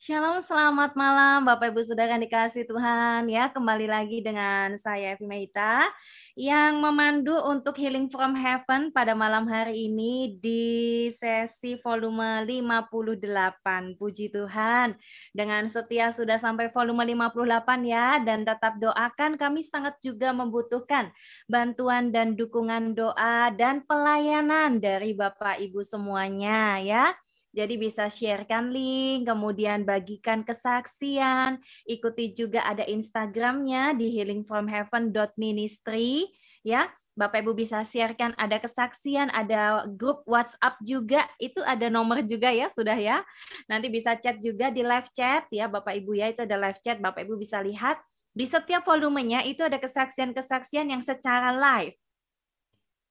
Shalom, selamat malam Bapak Ibu Saudara yang dikasih Tuhan ya. Kembali lagi dengan saya Evi Meita yang memandu untuk Healing from Heaven pada malam hari ini di sesi volume 58. Puji Tuhan. Dengan setia sudah sampai volume 58 ya dan tetap doakan kami sangat juga membutuhkan bantuan dan dukungan doa dan pelayanan dari Bapak Ibu semuanya ya. Jadi bisa sharekan link, kemudian bagikan kesaksian, ikuti juga ada Instagramnya di healingfromheaven.ministry ya. Bapak Ibu bisa sharekan ada kesaksian, ada grup WhatsApp juga, itu ada nomor juga ya, sudah ya. Nanti bisa chat juga di live chat ya Bapak Ibu ya, itu ada live chat, Bapak Ibu bisa lihat. Di setiap volumenya itu ada kesaksian-kesaksian yang secara live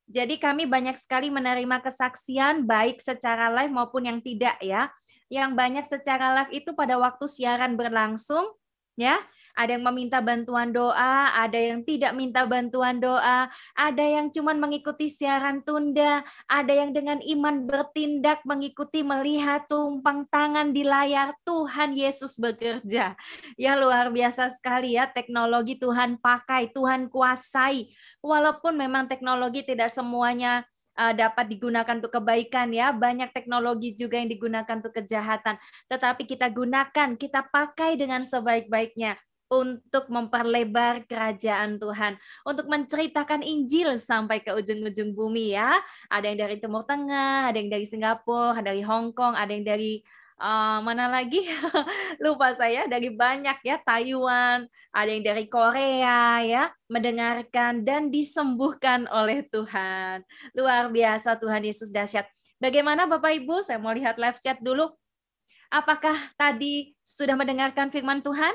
jadi kami banyak sekali menerima kesaksian baik secara live maupun yang tidak ya. Yang banyak secara live itu pada waktu siaran berlangsung ya ada yang meminta bantuan doa, ada yang tidak minta bantuan doa, ada yang cuma mengikuti siaran tunda, ada yang dengan iman bertindak mengikuti melihat tumpang tangan di layar Tuhan Yesus bekerja. Ya luar biasa sekali ya teknologi Tuhan pakai, Tuhan kuasai. Walaupun memang teknologi tidak semuanya uh, dapat digunakan untuk kebaikan ya. Banyak teknologi juga yang digunakan untuk kejahatan. Tetapi kita gunakan, kita pakai dengan sebaik-baiknya untuk memperlebar kerajaan Tuhan, untuk menceritakan Injil sampai ke ujung-ujung bumi ya. Ada yang dari Timur Tengah, ada yang dari Singapura, ada dari Hong Kong, ada yang dari uh, mana lagi? Lupa saya dari banyak ya, Taiwan, ada yang dari Korea ya, mendengarkan dan disembuhkan oleh Tuhan. Luar biasa Tuhan Yesus dahsyat. Bagaimana Bapak Ibu? Saya mau lihat live chat dulu. Apakah tadi sudah mendengarkan firman Tuhan?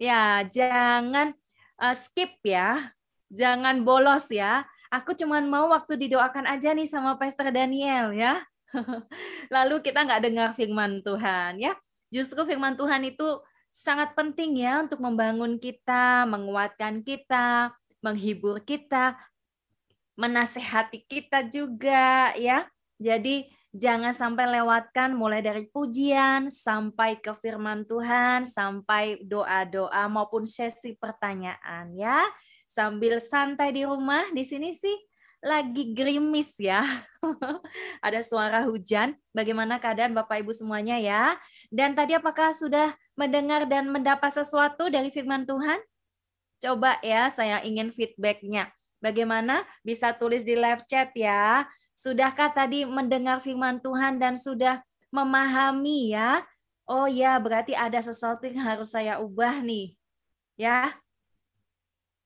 Ya, jangan uh, skip ya. Jangan bolos ya. Aku cuma mau waktu didoakan aja nih sama Pastor Daniel ya. Lalu kita nggak dengar firman Tuhan ya. Justru firman Tuhan itu sangat penting ya untuk membangun kita, menguatkan kita, menghibur kita, menasehati kita juga ya. Jadi Jangan sampai lewatkan mulai dari pujian sampai ke firman Tuhan, sampai doa-doa maupun sesi pertanyaan ya. Sambil santai di rumah, di sini sih lagi gerimis ya. Ada suara hujan. Bagaimana keadaan Bapak Ibu semuanya ya? Dan tadi apakah sudah mendengar dan mendapat sesuatu dari firman Tuhan? Coba ya, saya ingin feedbacknya. Bagaimana? Bisa tulis di live chat ya. Sudahkah tadi mendengar firman Tuhan dan sudah memahami ya? Oh ya, berarti ada sesuatu yang harus saya ubah nih. Ya.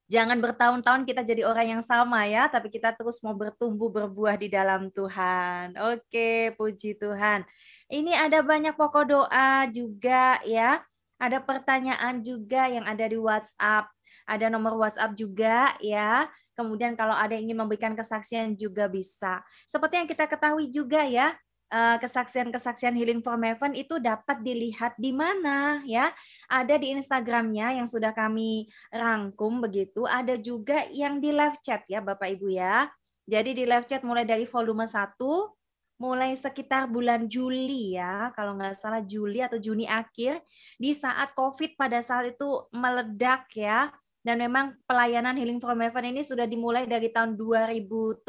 Jangan bertahun-tahun kita jadi orang yang sama ya, tapi kita terus mau bertumbuh berbuah di dalam Tuhan. Oke, puji Tuhan. Ini ada banyak pokok doa juga ya. Ada pertanyaan juga yang ada di WhatsApp. Ada nomor WhatsApp juga ya. Kemudian kalau ada yang ingin memberikan kesaksian juga bisa. Seperti yang kita ketahui juga ya, eh, kesaksian-kesaksian Healing from Heaven itu dapat dilihat di mana ya. Ada di Instagramnya yang sudah kami rangkum begitu. Ada juga yang di live chat ya Bapak Ibu ya. Jadi di live chat mulai dari volume 1 mulai sekitar bulan Juli ya, kalau nggak salah Juli atau Juni akhir, di saat COVID pada saat itu meledak ya, dan memang pelayanan Healing from Heaven ini sudah dimulai dari tahun 2007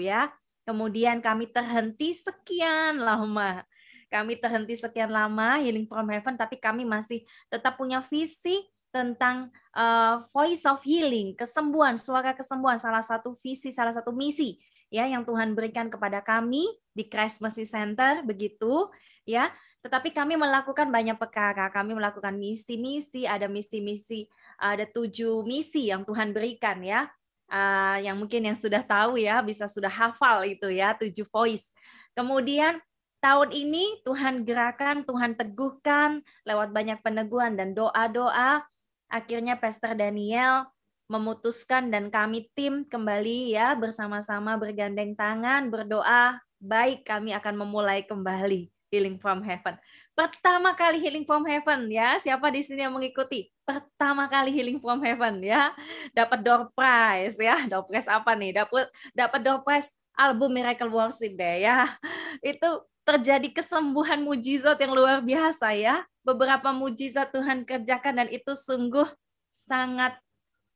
ya. Kemudian kami terhenti sekian lama. Kami terhenti sekian lama Healing from Heaven, tapi kami masih tetap punya visi tentang uh, voice of healing, kesembuhan, suara kesembuhan, salah satu visi, salah satu misi ya yang Tuhan berikan kepada kami di Christ Mercy Center begitu ya. Tetapi kami melakukan banyak perkara, kami melakukan misi-misi, ada misi-misi ada tujuh misi yang Tuhan berikan ya. Uh, yang mungkin yang sudah tahu ya bisa sudah hafal itu ya tujuh voice. Kemudian tahun ini Tuhan gerakan, Tuhan teguhkan lewat banyak peneguhan dan doa-doa. Akhirnya Pastor Daniel memutuskan dan kami tim kembali ya bersama-sama bergandeng tangan berdoa baik kami akan memulai kembali Healing from Heaven. Pertama kali Healing from Heaven ya. Siapa di sini yang mengikuti? Pertama kali Healing from Heaven ya. Dapat door prize ya. Door prize apa nih? Dapat dapat door prize album Miracle Worship deh ya. Itu terjadi kesembuhan mujizat yang luar biasa ya. Beberapa mujizat Tuhan kerjakan dan itu sungguh sangat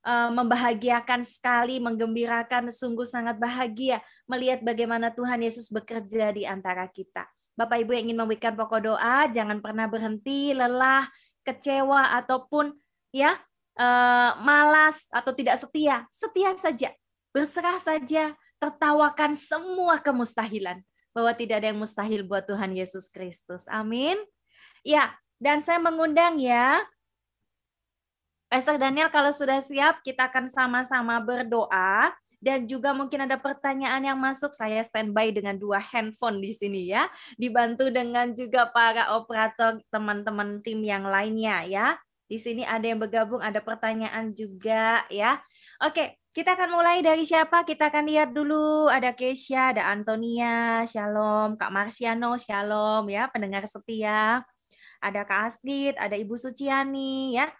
uh, membahagiakan sekali, menggembirakan, sungguh sangat bahagia melihat bagaimana Tuhan Yesus bekerja di antara kita. Bapak Ibu yang ingin memberikan pokok doa, jangan pernah berhenti, lelah, kecewa ataupun ya uh, malas atau tidak setia. Setia saja, berserah saja, tertawakan semua kemustahilan bahwa tidak ada yang mustahil buat Tuhan Yesus Kristus. Amin. Ya, dan saya mengundang ya Pastor Daniel kalau sudah siap kita akan sama-sama berdoa dan juga mungkin ada pertanyaan yang masuk saya standby dengan dua handphone di sini ya dibantu dengan juga para operator teman-teman tim yang lainnya ya di sini ada yang bergabung ada pertanyaan juga ya oke kita akan mulai dari siapa? Kita akan lihat dulu. Ada Keisha, ada Antonia, Shalom. Kak Marsiano, Shalom ya, pendengar setia. Ada Kak Astrid, ada Ibu Suciani ya.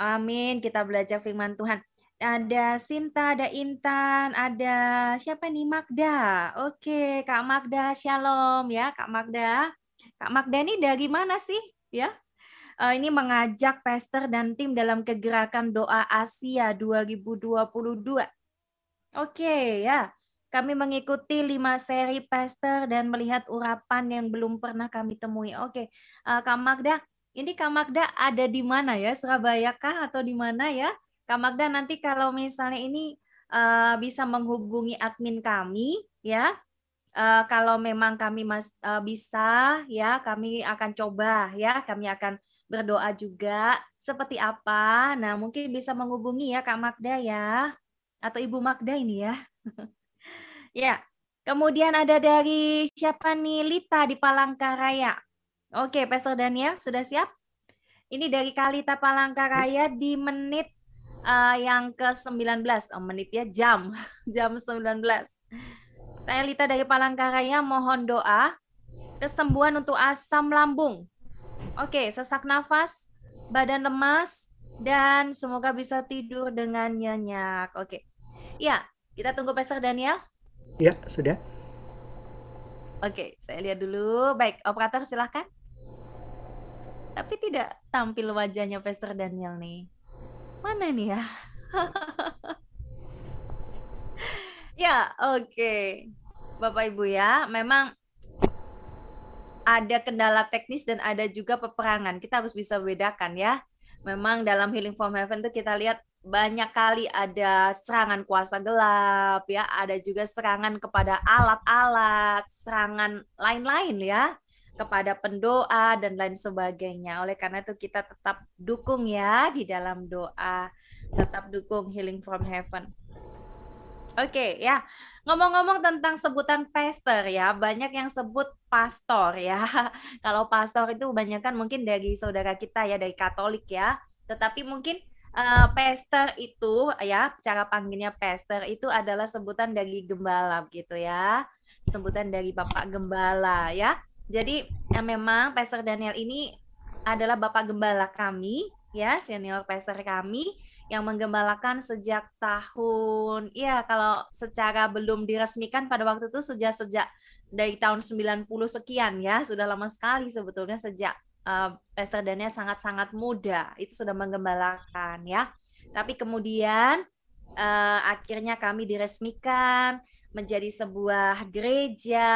Amin, kita belajar firman Tuhan. Ada Sinta, ada Intan, ada siapa nih Magda. Oke, Kak Magda, Shalom ya, Kak Magda. Kak Magda ini dari mana sih? Ya, uh, ini mengajak Pastor dan tim dalam kegerakan doa Asia 2022. Oke ya, kami mengikuti lima seri Pastor dan melihat urapan yang belum pernah kami temui. Oke, uh, Kak Magda, ini Kak Magda ada di mana ya? Surabaya kah atau di mana ya? Kak Magda nanti kalau misalnya ini uh, bisa menghubungi admin kami ya, uh, kalau memang kami mas uh, bisa ya kami akan coba ya kami akan berdoa juga seperti apa. Nah, mungkin bisa menghubungi ya Kak Magda ya atau Ibu Magda ini ya. ya. Kemudian ada dari siapa nih Lita di Palangkaraya. Oke, Pastor Daniel sudah siap? Ini dari Kalita Palangkaraya di menit uh, yang ke-19. Oh, menit ya jam. jam 19. Saya Lita dari Palangkaraya mohon doa kesembuhan untuk asam lambung Oke, sesak nafas, badan lemas, dan semoga bisa tidur dengan nyenyak. Oke. Ya, kita tunggu Pastor Daniel. Ya, sudah. Oke, saya lihat dulu. Baik, operator silahkan. Tapi tidak tampil wajahnya Pastor Daniel nih. Mana nih ya? ya, oke. Bapak Ibu ya, memang ada kendala teknis dan ada juga peperangan. Kita harus bisa bedakan ya. Memang dalam Healing from Heaven itu kita lihat banyak kali ada serangan kuasa gelap ya, ada juga serangan kepada alat-alat, serangan lain-lain ya kepada pendoa dan lain sebagainya. Oleh karena itu kita tetap dukung ya di dalam doa, tetap dukung Healing from Heaven. Oke okay, ya. Ngomong-ngomong tentang sebutan pastor ya, banyak yang sebut pastor ya. Kalau pastor itu kebanyakan mungkin dari saudara kita ya dari Katolik ya. Tetapi mungkin uh, pastor itu ya, cara panggilnya pastor itu adalah sebutan dari gembala gitu ya. Sebutan dari Bapak Gembala ya. Jadi ya memang Pastor Daniel ini adalah Bapak Gembala kami ya, senior pastor kami yang menggembalakan sejak tahun ya kalau secara belum diresmikan pada waktu itu sudah sejak dari tahun 90 sekian ya sudah lama sekali sebetulnya sejak uh, Pastor Daniel sangat-sangat muda itu sudah menggembalakan ya. Tapi kemudian uh, akhirnya kami diresmikan menjadi sebuah gereja.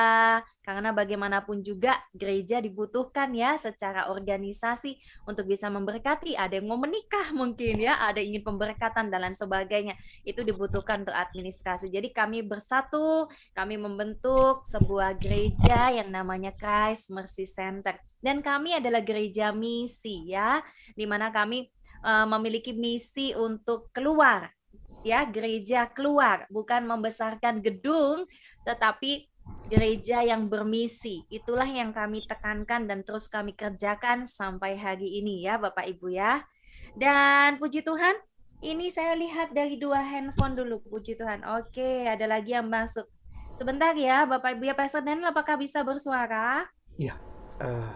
Karena bagaimanapun juga gereja dibutuhkan ya secara organisasi untuk bisa memberkati. Ada yang mau menikah mungkin ya ada ingin pemberkatan dan lain sebagainya. Itu dibutuhkan untuk administrasi. Jadi kami bersatu kami membentuk sebuah gereja yang namanya Christ Mercy Center. Dan kami adalah gereja misi ya di mana kami uh, memiliki misi untuk keluar ya gereja keluar bukan membesarkan gedung tetapi gereja yang bermisi. Itulah yang kami tekankan dan terus kami kerjakan sampai hari ini ya Bapak Ibu ya. Dan puji Tuhan ini saya lihat dari dua handphone dulu puji Tuhan. Oke ada lagi yang masuk. Sebentar ya Bapak Ibu ya Pastor Daniel apakah bisa bersuara? Iya uh...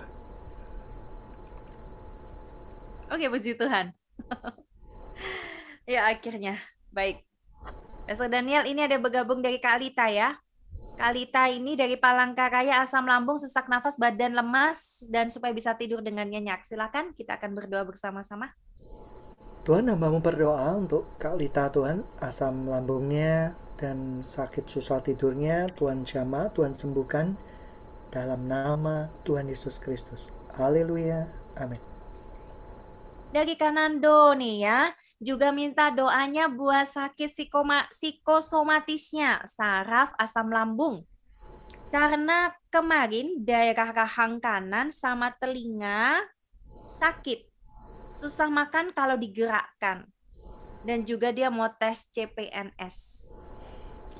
oke puji Tuhan. Ya akhirnya Baik. Pastor Daniel, ini ada bergabung dari Kak Alita ya. Kalita ini dari Palangkaraya, asam lambung, sesak nafas, badan lemas, dan supaya bisa tidur dengan nyenyak. Silakan kita akan berdoa bersama-sama. Tuhan hambamu berdoa untuk Kak Lita Tuhan, asam lambungnya dan sakit susah tidurnya, Tuhan jama, Tuhan sembuhkan dalam nama Tuhan Yesus Kristus. Haleluya. Amin. Dari Kanando nih ya, juga minta doanya buat sakit psikoma, psikosomatisnya, saraf, asam lambung. Karena kemarin daerah rahang kanan sama telinga sakit. Susah makan kalau digerakkan. Dan juga dia mau tes CPNS.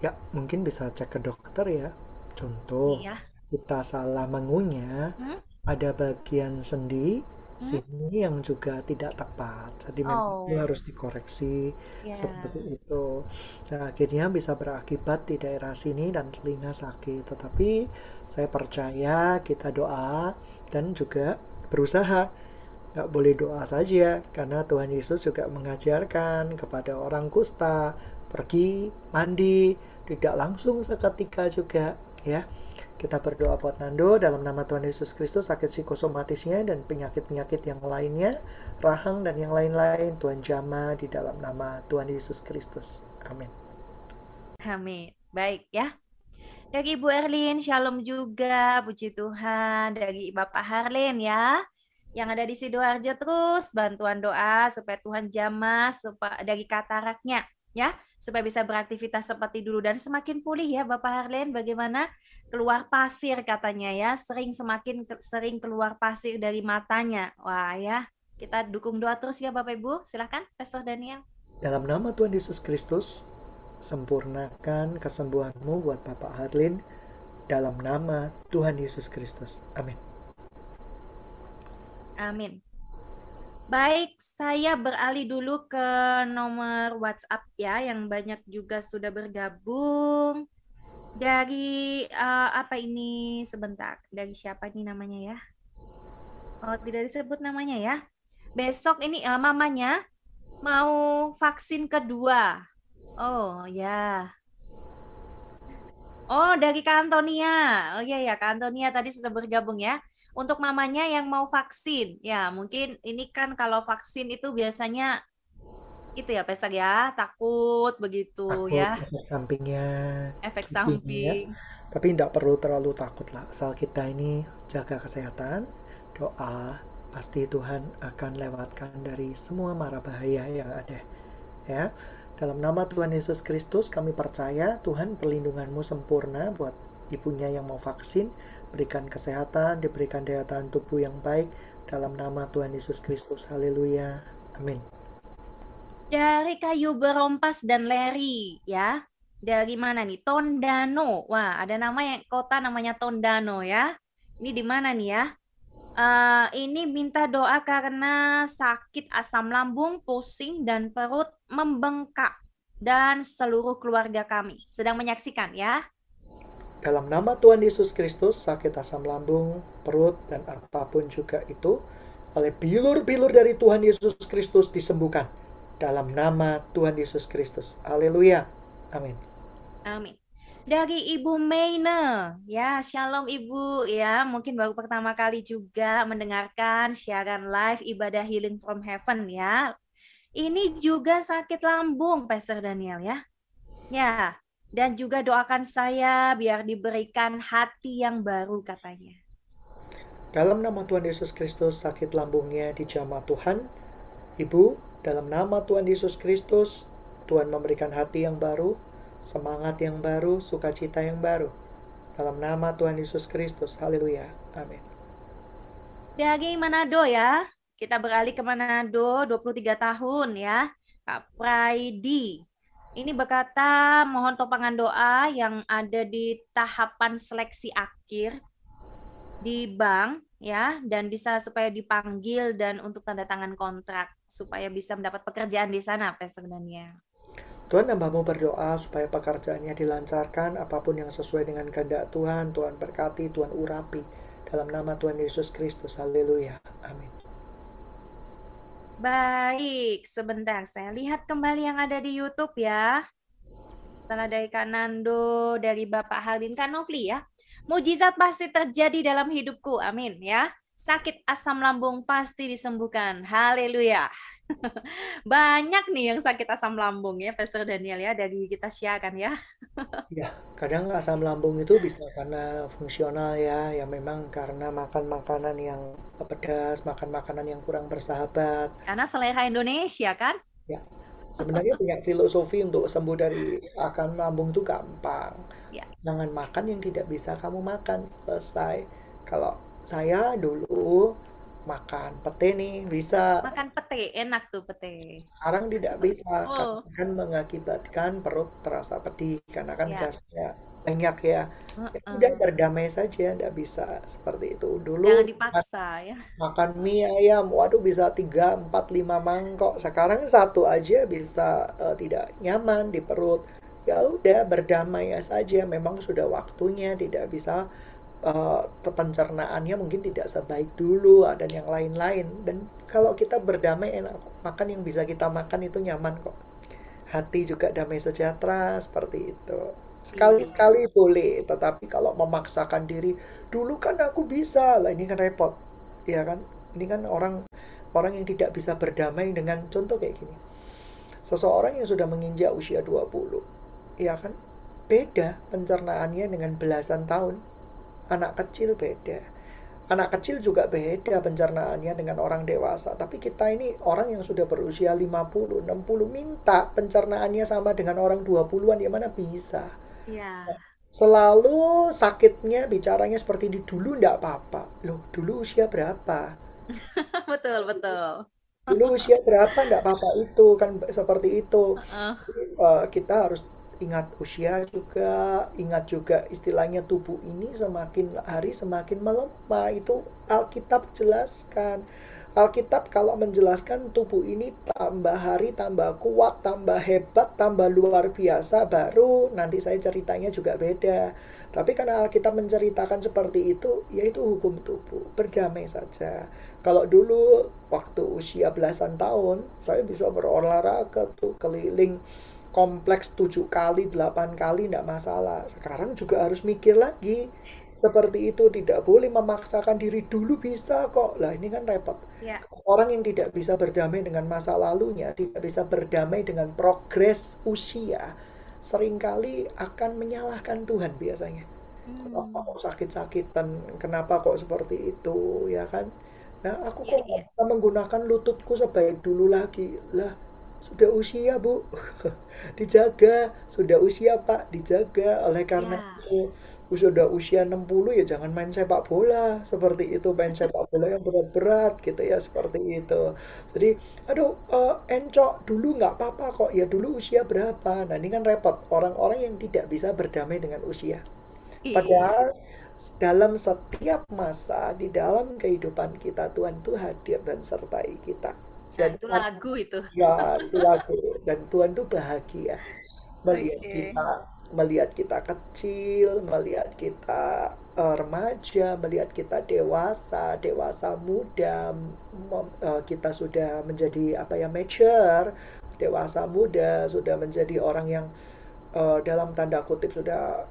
Ya, mungkin bisa cek ke dokter ya. Contoh, Iya. kita salah mengunyah, Hmm? ada bagian sendi? Sini yang juga tidak tepat. Jadi memang itu Oh, harus dikoreksi ya. seperti itu. Nah, akhirnya bisa berakibat di daerah sini dan telinga sakit. Tetapi saya percaya kita doa dan juga berusaha. Nggak boleh doa saja, karena Tuhan Yesus juga mengajarkan kepada orang kusta, pergi, mandi, tidak langsung seketika juga, ya. Kita berdoa buat Nando dalam nama Tuhan Yesus Kristus, sakit psikosomatisnya dan penyakit-penyakit yang lainnya, rahang dan yang lain-lain, Tuhan jama di dalam nama Tuhan Yesus Kristus. Amin. Amin. Baik ya. Dari Ibu Erlin, Shalom juga, puji Tuhan. Dari Bapak Harlin ya, yang ada di Sidoarjo terus bantuan doa supaya Tuhan jamah supaya dari kataraknya ya, supaya bisa beraktivitas seperti dulu dan semakin pulih ya Bapak Harlin. Bagaimana keluar pasir katanya ya, sering semakin ke- sering keluar pasir dari matanya. Wah ya, kita dukung doa terus ya Bapak Ibu. Silakan Pastor Daniel. Dalam nama Tuhan Yesus Kristus, sempurnakan kesembuhanmu buat Bapak Harlin dalam nama Tuhan Yesus Kristus. Amin. Amin. Baik, saya beralih dulu ke nomor WhatsApp ya, yang banyak juga sudah bergabung. Dari eh, apa ini sebentar? Dari siapa ini namanya ya? Oh, tidak disebut namanya ya. Besok ini eh, mamanya mau vaksin kedua. Oh ya. Oh, dari Kak Antonia. Oh iya ya, Kak Antonia tadi sudah bergabung ya. Untuk mamanya yang mau vaksin, ya mungkin ini kan kalau vaksin itu biasanya itu ya Pester ya, takut begitu Takut ya, efek sampingnya, efek sampingnya ya. samping. Tapi tidak perlu terlalu takut lah. Asal kita ini jaga kesehatan, doa, pasti Tuhan akan lewatkan dari semua mara bahaya yang ada. Ya, dalam nama Tuhan Yesus Kristus kami percaya Tuhan perlindunganmu sempurna buat ibunya yang mau vaksin, berikan kesehatan, diberikan daya tahan tubuh yang baik dalam nama Tuhan Yesus Kristus. Haleluya. Amin. Dari kayu berompas dan leri ya. Dari mana nih? Tondano. Wah, ada nama yang kota namanya Tondano ya. Ini di mana nih ya? Eh, ini minta doa karena sakit asam lambung, pusing dan perut membengkak dan seluruh keluarga kami sedang menyaksikan ya. Dalam nama Tuhan Yesus Kristus, sakit asam lambung, perut, dan apa pun juga itu, oleh bilur-bilur dari Tuhan Yesus Kristus disembuhkan. Dalam nama Tuhan Yesus Kristus. Haleluya. Amin. Amin. Dari Ibu Meine, ya Shalom Ibu, ya mungkin baru pertama kali juga mendengarkan siaran live ibadah Healing from Heaven ya. Ini juga sakit lambung, Pastor Daniel ya. Ya, dan juga doakan saya biar diberikan hati yang baru katanya. Dalam nama Tuhan Yesus Kristus, sakit lambungnya dijamah Tuhan. Ibu, dalam nama Tuhan Yesus Kristus, Tuhan memberikan hati yang baru, semangat yang baru, sukacita yang baru. Dalam nama Tuhan Yesus Kristus. Haleluya. Amin. Dari Manado ya. Kita beralih ke Manado 23 tahun ya. Kak Praidi. Ini berkata mohon topangan doa yang ada di tahapan seleksi akhir di bank ya dan bisa supaya dipanggil dan untuk tanda tangan kontrak supaya bisa mendapat pekerjaan di sana Pastor Daniel. Tuhan hambamu berdoa supaya pekerjaannya dilancarkan, apa pun yang sesuai dengan kehendak Tuhan, Tuhan berkati, Tuhan urapi. Dalam nama Tuhan Yesus Kristus, haleluya. Amin. Baik, sebentar saya lihat kembali yang ada di YouTube ya. setelah dari Kak Nando, dari Bapak Haldin, Kak Novli ya. Mujizat pasti terjadi dalam hidupku, amin ya. Sakit asam lambung pasti disembuhkan, haleluya. Banyak nih yang sakit asam lambung ya, Pastor Daniel ya, dari kita siakan ya. Ya, kadang asam lambung itu bisa karena fungsional ya, ya memang karena makan makanan yang pedas, makan makanan yang kurang bersahabat. Karena selera Indonesia kan? Ya, sebenarnya punya filosofi untuk sembuh dari akan lambung itu gampang. Ya. Jangan makan yang tidak bisa kamu makan, selesai. Kalau saya dulu makan pete nih bisa Makan pete, enak tuh pete. sekarang tidak bisa Oh, kan mengakibatkan perut terasa pedih karena kan ya. gasnya banyak ya ya udah berdamai saja tidak bisa seperti itu Jangan dulu makan, dipaksa ya. makan mie ayam waduh bisa 3 4 5 mangkok sekarang satu aja bisa eh, tidak nyaman di perut ya udah berdamai saja. Memang sudah waktunya tidak bisa eh, pencernaannya mungkin tidak sebaik dulu dan yang lain-lain. Dan kalau kita berdamai enak. Makan yang bisa kita makan itu nyaman kok. Hati juga damai sejahtera seperti itu. Iya. sekali-sekali boleh tetapi kalau memaksakan diri dulu kan aku bisa. Lah ini kan repot ya kan? Ini kan orang orang yang tidak bisa berdamai dengan contoh kayak gini. Seseorang yang sudah menginjak usia 20 ya kan beda pencernaannya dengan belasan tahun anak kecil beda. Anak kecil juga beda pencernaannya dengan orang dewasa. Tapi kita ini orang yang sudah berusia 50, 60 minta pencernaannya sama dengan orang 20-an ya mana bisa. Iya. Selalu sakitnya bicaranya seperti di dulu ndak apa-apa. Loh, dulu usia berapa? Betul, betul. Dulu usia berapa ndak apa-apa itu kan seperti itu. Jadi, eh, kita harus ingat usia juga, ingat juga istilahnya tubuh ini semakin hari semakin melemah. Itu Alkitab jelaskan. Alkitab kalau menjelaskan tubuh ini tambah hari tambah kuat, tambah hebat, tambah luar biasa, baru nanti saya ceritanya juga beda. Tapi karena Alkitab menceritakan seperti itu, yaitu hukum tubuh, berdamai saja. Kalau dulu waktu usia belasan tahun, saya bisa berolahraga tuh keliling kompleks 7 kali, 8 kali tidak masalah. Sekarang juga harus mikir lagi. Seperti itu tidak boleh memaksakan diri dulu bisa kok. Lah ini kan repot. Ya. Orang yang tidak bisa berdamai dengan masa lalunya, tidak bisa berdamai dengan progres usia, sering kali akan menyalahkan Tuhan biasanya. Hmm. kok sakit-sakitan? Kenapa kok seperti itu? Ya kan? Nah, aku Iya, kok iya. bisa menggunakan lututku sebaik dulu lagi. Lah, sudah usia, Bu. Dijaga. Sudah usia, Pak. Dijaga. Oleh karena Ya. itu, sudah usia 60 ya jangan main sepak bola seperti itu main sepak bola yang berat-berat gitu ya seperti itu jadi aduh eh, encok dulu nggak apa-apa kok ya dulu usia berapa nah ini kan repot orang-orang yang tidak bisa berdamai dengan usia Iya. Padahal dalam setiap masa di dalam kehidupan kita Tuhan tuh hadir dan sertai kita. Jadi itu lagu itu. ya itu lagu dan Tuhan tuh bahagia melihat Oke. kita melihat kita kecil, melihat kita eh, remaja, melihat kita dewasa, dewasa muda, eh, kita sudah menjadi apa ya mature, dewasa muda, sudah menjadi orang yang eh, dalam tanda kutip sudah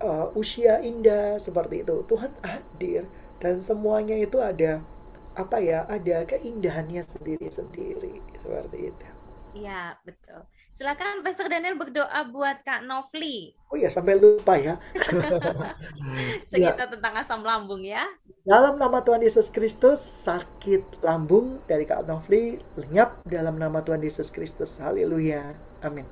uh, usia indah seperti itu. Tuhan hadir dan semuanya itu ada apa ya? Ada keindahannya sendiri-sendiri seperti itu. Iya, betul. Silakan Pastor Daniel berdoa buat Kak Novli. Oh ya, sampai lupa ya. Ya, Cerita tentang asam lambung ya. dalam nama Tuhan Yesus Kristus, sakit lambung dari Kak Novli lenyap dalam nama Tuhan Yesus Kristus. Haleluya. Amin.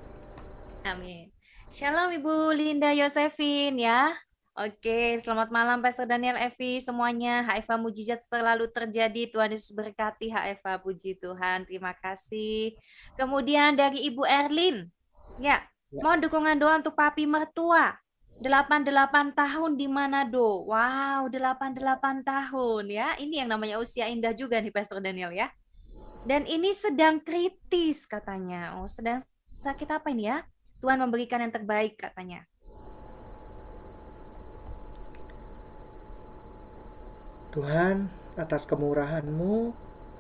Amin. Shalom Ibu Linda Yosefin ya. Oke, selamat malam Pastor Daniel Evi semuanya. HFA mujizat selalu terjadi. Tuhan Yesus berkati HFA. Puji Tuhan. Terima kasih. Kemudian dari Ibu Erlin. Ya, Ya. mohon dukungan doa untuk papi mertua. 88 tahun di Manado. Wow, 88 tahun ya. Ini yang namanya usia indah juga nih Pastor Daniel ya. Dan ini sedang kritis katanya. Oh, sedang sakit apa ini ya? Tuhan memberikan yang terbaik katanya. Tuhan, atas kemurahan-Mu,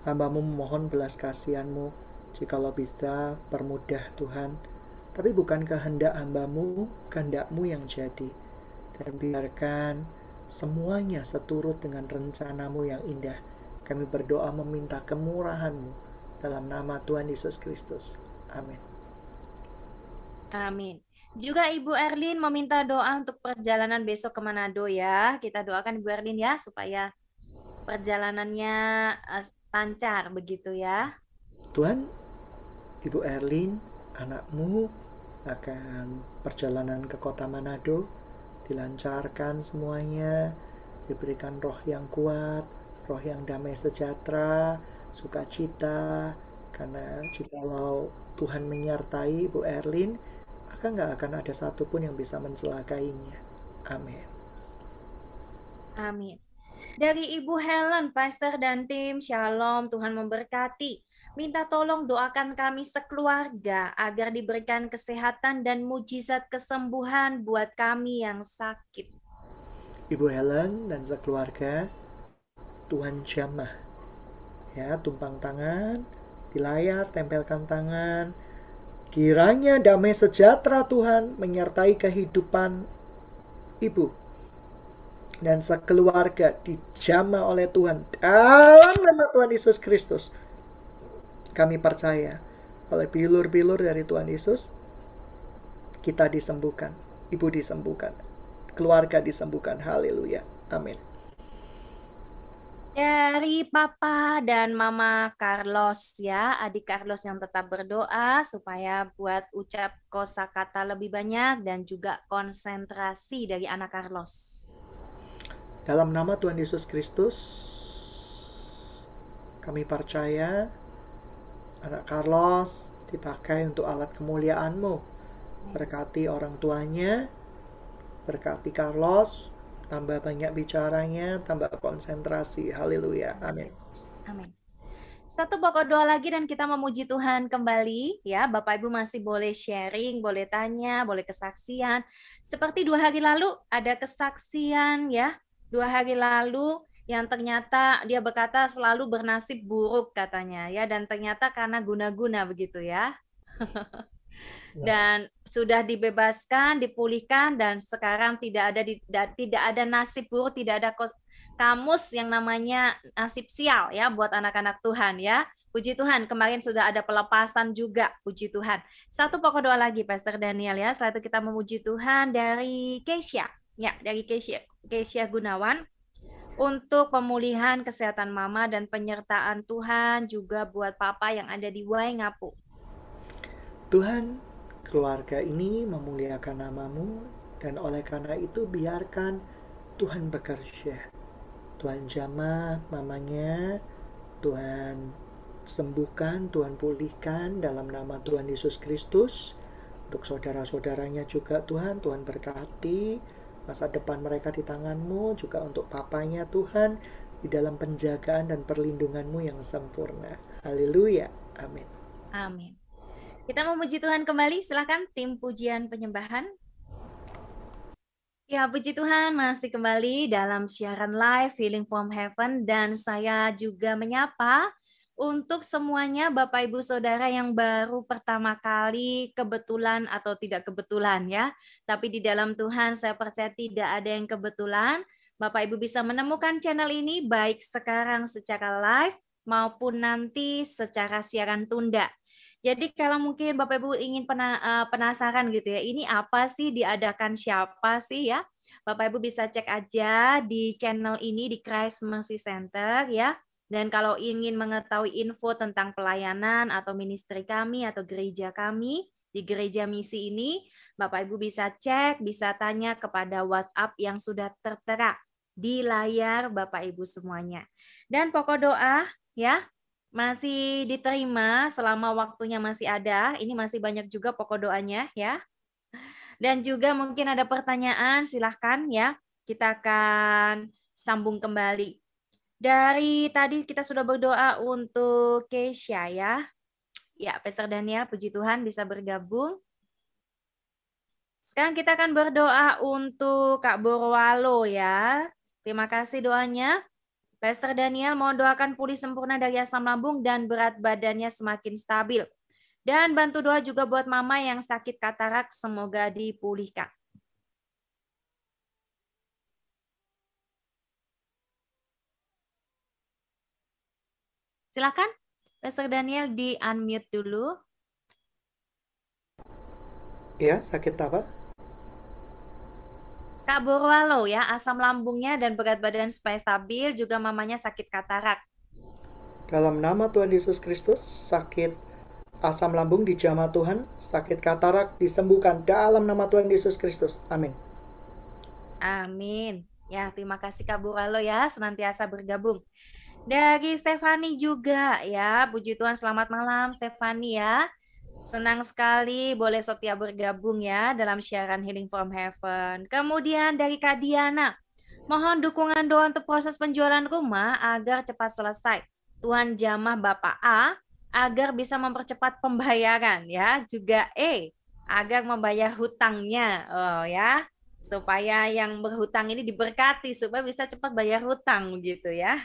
hambamu memohon belas kasihan-Mu. Jikalau bisa, permudah Tuhan Tapi bukan kehendak hambamu, kehendakmu yang jadi. Dan biarkan semuanya seturut dengan rencanamu yang indah. Kami berdoa meminta kemurahanmu dalam nama Tuhan Yesus Kristus. Amin. Amin. Juga Ibu Erlin meminta doa untuk perjalanan besok ke Manado ya. Kita doakan Ibu Erlin ya supaya perjalanannya eh, lancar begitu ya. Tuhan, Ibu Erlin, anakmu akan perjalanan ke kota Manado dilancarkan semuanya, diberikan roh yang kuat, roh yang damai sejahtera, sukacita, karena jikalau Tuhan menyertai Ibu Erlin, maka nggak akan ada satupun yang bisa mencelakainya. Amin. Amin. Dari Ibu Helen, Pastor dan tim, Shalom, Tuhan memberkati. Minta tolong doakan kami sekeluarga agar diberikan kesehatan dan mujizat kesembuhan buat kami yang sakit. Ibu Helen dan sekeluarga, Tuhan jamah. Ya, tumpang tangan, di layar tempelkan tangan. Kiranya damai sejahtera Tuhan menyertai kehidupan ibu dan sekeluarga dijama oleh Tuhan dalam nama Tuhan Yesus Kristus. Kami percaya oleh bilur-bilur dari Tuhan Yesus kita disembuhkan, ibu disembuhkan, keluarga disembuhkan. Haleluya. Amin. Dari Papa dan Mama Carlos ya, adik Carlos yang tetap berdoa supaya buat ucap kosakata lebih banyak dan juga konsentrasi dari anak Carlos. Dalam nama Tuhan Yesus Kristus, kami percaya anak Carlos dipakai untuk alat kemuliaan-Mu. Berkati orang tuanya, berkati Carlos, tambah banyak bicaranya, tambah konsentrasi. Haleluya. Amin. Amin. Satu pokok doa lagi dan kita memuji Tuhan kembali ya. Bapak Ibu masih boleh sharing, boleh tanya, boleh kesaksian. Seperti dua hari lalu ada kesaksian ya dua hari lalu yang ternyata dia berkata selalu bernasib buruk katanya ya dan ternyata karena guna-guna begitu ya. dan sudah dibebaskan, dipulihkan dan sekarang tidak ada tidak ada nasib buruk, tidak ada kamus yang namanya nasib sial ya buat anak-anak Tuhan ya. Puji Tuhan, kemarin sudah ada pelepasan juga, puji Tuhan. Satu pokok doa lagi, Pastor Daniel ya. Setelah itu kita memuji Tuhan dari Keisha. Ya, dari Keisha, Keisha Gunawan untuk pemulihan kesehatan mama dan penyertaan Tuhan juga buat papa yang ada di Waingapu. Tuhan, keluarga ini memuliakan namamu dan oleh karena itu biarkan Tuhan bekerja. Tuhan jamah mamanya, Tuhan sembuhkan, Tuhan pulihkan dalam nama Tuhan Yesus Kristus. Untuk saudara-saudaranya juga Tuhan, Tuhan berkati masa depan mereka di tanganmu, juga untuk papanya Tuhan, di dalam penjagaan dan perlindunganmu yang sempurna. Haleluya. Amin. Amin. Kita memuji Tuhan kembali, silakan tim pujian penyembahan. Ya, puji Tuhan masih kembali dalam siaran live Healing from Heaven dan saya juga menyapa untuk semuanya Bapak Ibu Saudara yang baru pertama kali kebetulan atau tidak kebetulan ya. Tapi di dalam Tuhan saya percaya tidak ada yang kebetulan. Bapak Ibu bisa menemukan channel ini baik sekarang secara live maupun nanti secara siaran tunda. Jadi kalau mungkin Bapak Ibu ingin eh, penasaran gitu ya, ini apa sih diadakan siapa sih ya? Bapak Ibu bisa cek aja di channel ini di Christ Center ya dan kalau ingin mengetahui info tentang pelayanan atau ministry kami atau gereja kami di gereja misi ini, Bapak Ibu bisa cek, bisa tanya kepada WhatsApp yang sudah tertera di layar Bapak Ibu semuanya. Dan pokok doa ya masih diterima selama waktunya masih ada. Ini masih banyak juga pokok doanya ya. Dan juga mungkin ada pertanyaan, silahkan ya. Kita akan sambung kembali dari tadi kita sudah berdoa untuk Keisha ya. Ya, Pastor Daniel, puji Tuhan bisa bergabung. Sekarang kita akan berdoa untuk Kak Borwalo ya. Terima kasih doanya. Pastor Daniel mau doakan pulih sempurna dari asam lambung dan berat badannya semakin stabil. Dan bantu doa juga buat mama yang sakit katarak, semoga dipulihkan. Silakan, Pastor Daniel di unmute dulu. Ya, sakit apa? Kak Borwalo ya, asam lambungnya dan berat badan supaya stabil, juga mamanya sakit katarak. Dalam nama Tuhan Yesus Kristus, sakit asam lambung dijamah Tuhan, sakit katarak disembuhkan dalam nama Tuhan Yesus Kristus. Amin. Amin. Ya, terima kasih Kak Borwalo ya, senantiasa bergabung. Dari Stefani juga ya, puji Tuhan selamat malam Stefani ya. Senang sekali boleh setia bergabung ya dalam siaran Healing from Heaven. Kemudian dari Kak Diana, mohon dukungan doa untuk proses penjualan rumah agar cepat selesai. Tuhan jamah Bapak A agar bisa mempercepat pembayaran ya. Juga E agar membayar hutangnya. Oh ya, supaya yang berhutang ini diberkati supaya bisa cepat bayar hutang gitu ya.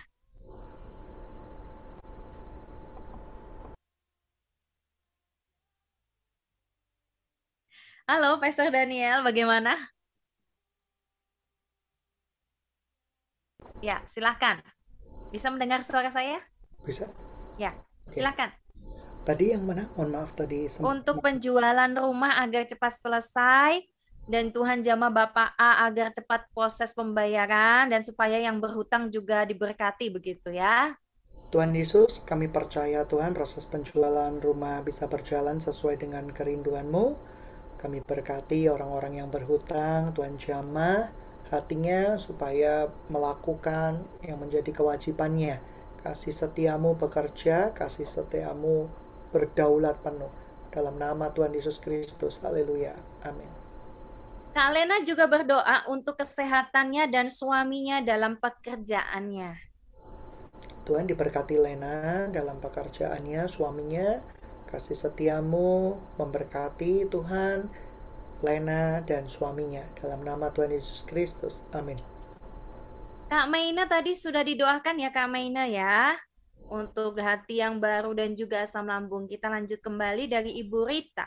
Halo, Pastor Daniel, bagaimana? Ya, silakan. Bisa mendengar suara saya? Bisa. Ya, silakan. Tadi yang mana? Mohon maaf tadi. Untuk penjualan rumah agar cepat selesai dan Tuhan jama Bapak A agar cepat proses pembayaran dan supaya yang berhutang juga diberkati begitu ya. Tuhan Yesus, kami percaya Tuhan proses penjualan rumah bisa berjalan sesuai dengan kerinduanmu. Kami berkati orang-orang yang berhutang, Tuhan jamah hatinya supaya melakukan yang menjadi kewajibannya. Kasih setiamu bekerja, kasih setiamu berdaulat penuh. Dalam nama Tuhan Yesus Kristus. Haleluya. Amin. Kak Lena juga berdoa untuk kesehatannya dan suaminya dalam pekerjaannya. Tuhan diberkati Lena dalam pekerjaannya, suaminya Kasih setiamu memberkati Tuhan, Lena, dan suaminya. Dalam nama Tuhan Yesus Kristus. Amin. Kak Maina tadi sudah didoakan ya Kak Maina ya. Untuk hati yang baru dan juga asam lambung. Kita lanjut kembali dari Ibu Rita.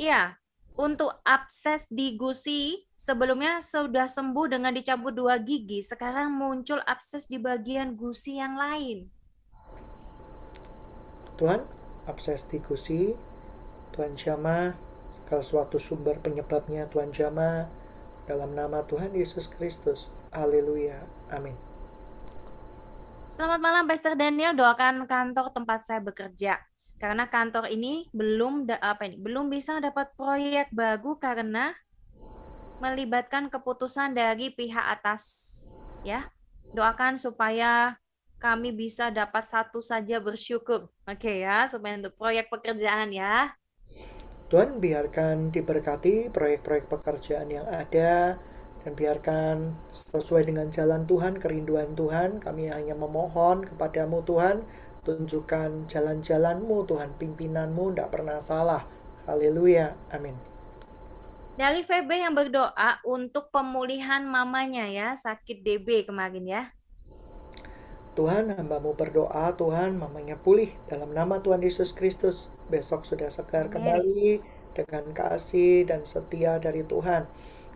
Iya, untuk abses di gusi sebelumnya sudah sembuh dengan dicabut dua gigi. Sekarang muncul abses di bagian gusi yang lain. Tuhan, abses di gusi, Tuhan Jama, segala suatu sumber penyebabnya Tuhan Jama, dalam nama Tuhan Yesus Kristus. Haleluya. Amin. Selamat malam Pastor Daniel, doakan kantor tempat saya bekerja. Karena kantor ini belum apa ini, belum bisa dapat proyek baru karena melibatkan keputusan dari pihak atas ya. Doakan supaya kami bisa dapat satu saja bersyukur. Oke okay ya, supaya untuk proyek pekerjaan ya. Tuhan biarkan diberkati proyek-proyek pekerjaan yang ada dan biarkan sesuai dengan jalan Tuhan, kerinduan Tuhan. Kami hanya memohon kepadamu Tuhan, tunjukkan jalan-jalanmu Tuhan, pimpinanmu tidak pernah salah. Haleluya. Amin. Dari VB yang berdoa untuk pemulihan mamanya ya, sakit DB kemarin ya. Tuhan, hambamu berdoa, Tuhan, mamanya pulih dalam nama Tuhan Yesus Kristus. Besok sudah segar kembali dengan kasih dan setia dari Tuhan.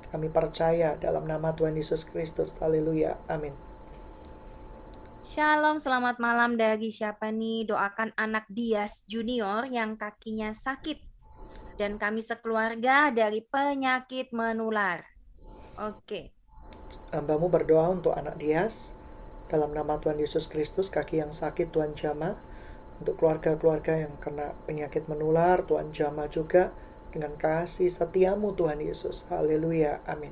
Kami percaya dalam nama Tuhan Yesus Kristus. Haleluya. Amin. Shalom, selamat malam dari siapa nih? Doakan anak Dias Junior yang kakinya sakit. Dan kami sekeluarga dari penyakit menular. Oke. Hambamu berdoa untuk anak Dias, dalam nama Tuhan Yesus Kristus, kaki yang sakit Tuhan jama. Untuk keluarga-keluarga yang kena penyakit menular, Tuhan jama juga dengan kasih setiamu Tuhan Yesus. Haleluya. Amin.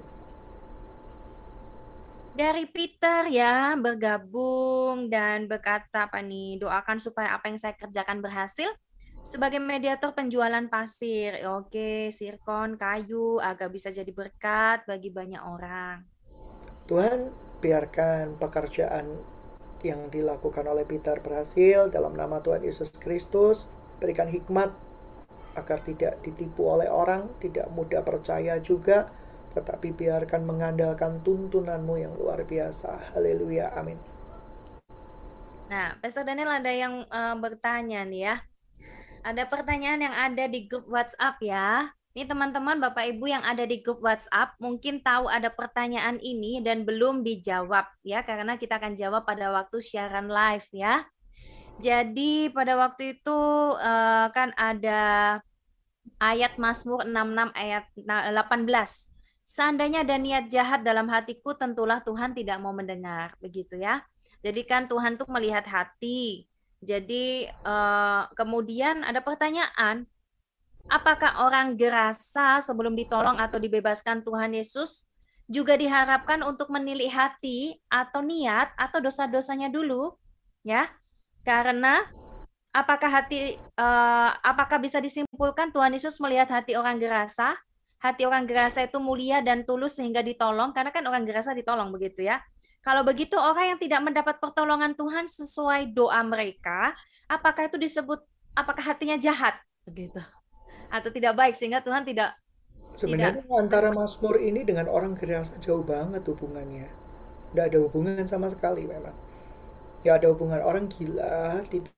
Dari Peter ya, bergabung dan berkata apa nih, doakan supaya apa yang saya kerjakan berhasil sebagai mediator penjualan pasir. Oke, sirkon, kayu, agar bisa jadi berkat bagi banyak orang. Tuhan, biarkan pekerjaan yang dilakukan oleh Peter berhasil dalam nama Tuhan Yesus Kristus. Berikan hikmat agar tidak ditipu oleh orang, tidak mudah percaya juga, tetapi biarkan mengandalkan tuntunanmu yang luar biasa. Haleluya. Amin. Nah, Pastor Daniel ada yang uh, bertanya nih ya. Ada pertanyaan yang ada di grup WhatsApp ya. Ini teman-teman Bapak Ibu yang ada di grup WhatsApp mungkin tahu ada pertanyaan ini dan belum dijawab ya karena kita akan jawab pada waktu siaran live ya. Jadi pada waktu itu uh, kan ada ayat Mazmur 66 ayat 18. Seandainya ada niat jahat dalam hatiku, tentulah Tuhan tidak mau mendengar, begitu ya. Jadi kan Tuhan tuh melihat hati. Jadi uh, kemudian ada pertanyaan, apakah orang gerasa sebelum ditolong atau dibebaskan Tuhan Yesus juga diharapkan untuk menilik hati atau niat atau dosa-dosanya dulu? Ya karena apakah hati uh, apakah bisa disimpulkan Tuhan Yesus melihat hati orang gerasa? Hati orang gerasa itu mulia dan tulus sehingga ditolong karena kan orang gerasa ditolong begitu ya. Kalau begitu orang yang tidak mendapat pertolongan Tuhan sesuai doa mereka apakah itu disebut apakah hatinya jahat? Begitu atau tidak baik sehingga Tuhan tidak Sebenarnya tidak. antara Mazmur ini dengan orang gerasa jauh banget hubungannya. Tidak ada hubungan sama sekali memang. Ya ada hubungan orang gila tidak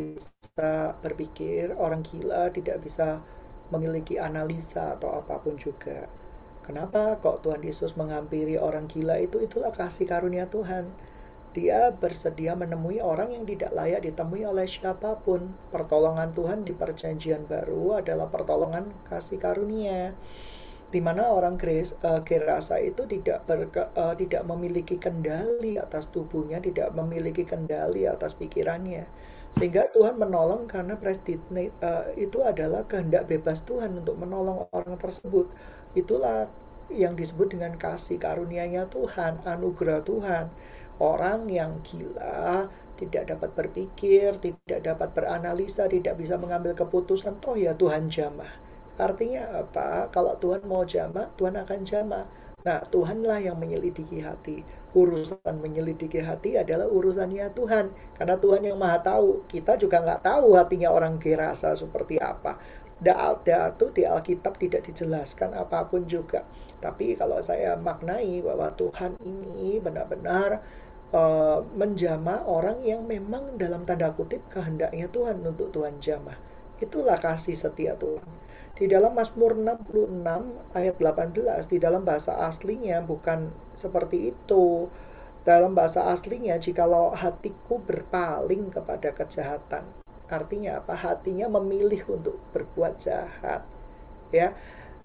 bisa berpikir, orang gila tidak bisa memiliki analisa atau apa pun juga. Kenapa kok Tuhan Yesus menghampiri orang gila itu? Itulah kasih karunia Tuhan dia bersedia menemui orang yang tidak layak ditemui oleh siapa pun. Pertolongan Tuhan di perjanjian baru adalah pertolongan kasih karunia di mana orang uh, gerasa itu tidak berke, uh, tidak memiliki kendali atas tubuhnya, tidak memiliki kendali atas pikirannya. Sehingga Tuhan menolong karena predestinate uh, itu adalah kehendak bebas Tuhan untuk menolong orang tersebut. Itulah yang disebut dengan kasih karunia-Nya Tuhan, anugerah Tuhan orang yang gila tidak dapat berpikir, tidak dapat beranalisa, tidak bisa mengambil keputusan, toh ya Tuhan jamah. Artinya apa? Kalau Tuhan mau jamah, Tuhan akan jamah. Nah, Tuhanlah yang menyelidiki hati. Urusan menyelidiki hati adalah urusannya Tuhan. Karena Tuhan yang maha tahu. Kita juga nggak tahu hatinya orang gerasa seperti apa. Da'al-da'atu di Alkitab tidak dijelaskan apa pun juga. Tapi kalau saya maknai bahwa Tuhan ini benar-benar uh, menjamah orang yang memang dalam tanda kutip kehendaknya Tuhan untuk Tuhan jamah. Itulah kasih setia Tuhan. Di dalam Mazmur 66 ayat 18 di dalam bahasa aslinya bukan seperti itu. Dalam bahasa aslinya jikalau hatiku berpaling kepada kejahatan. Artinya apa? Hatinya memilih untuk berbuat jahat. Ya.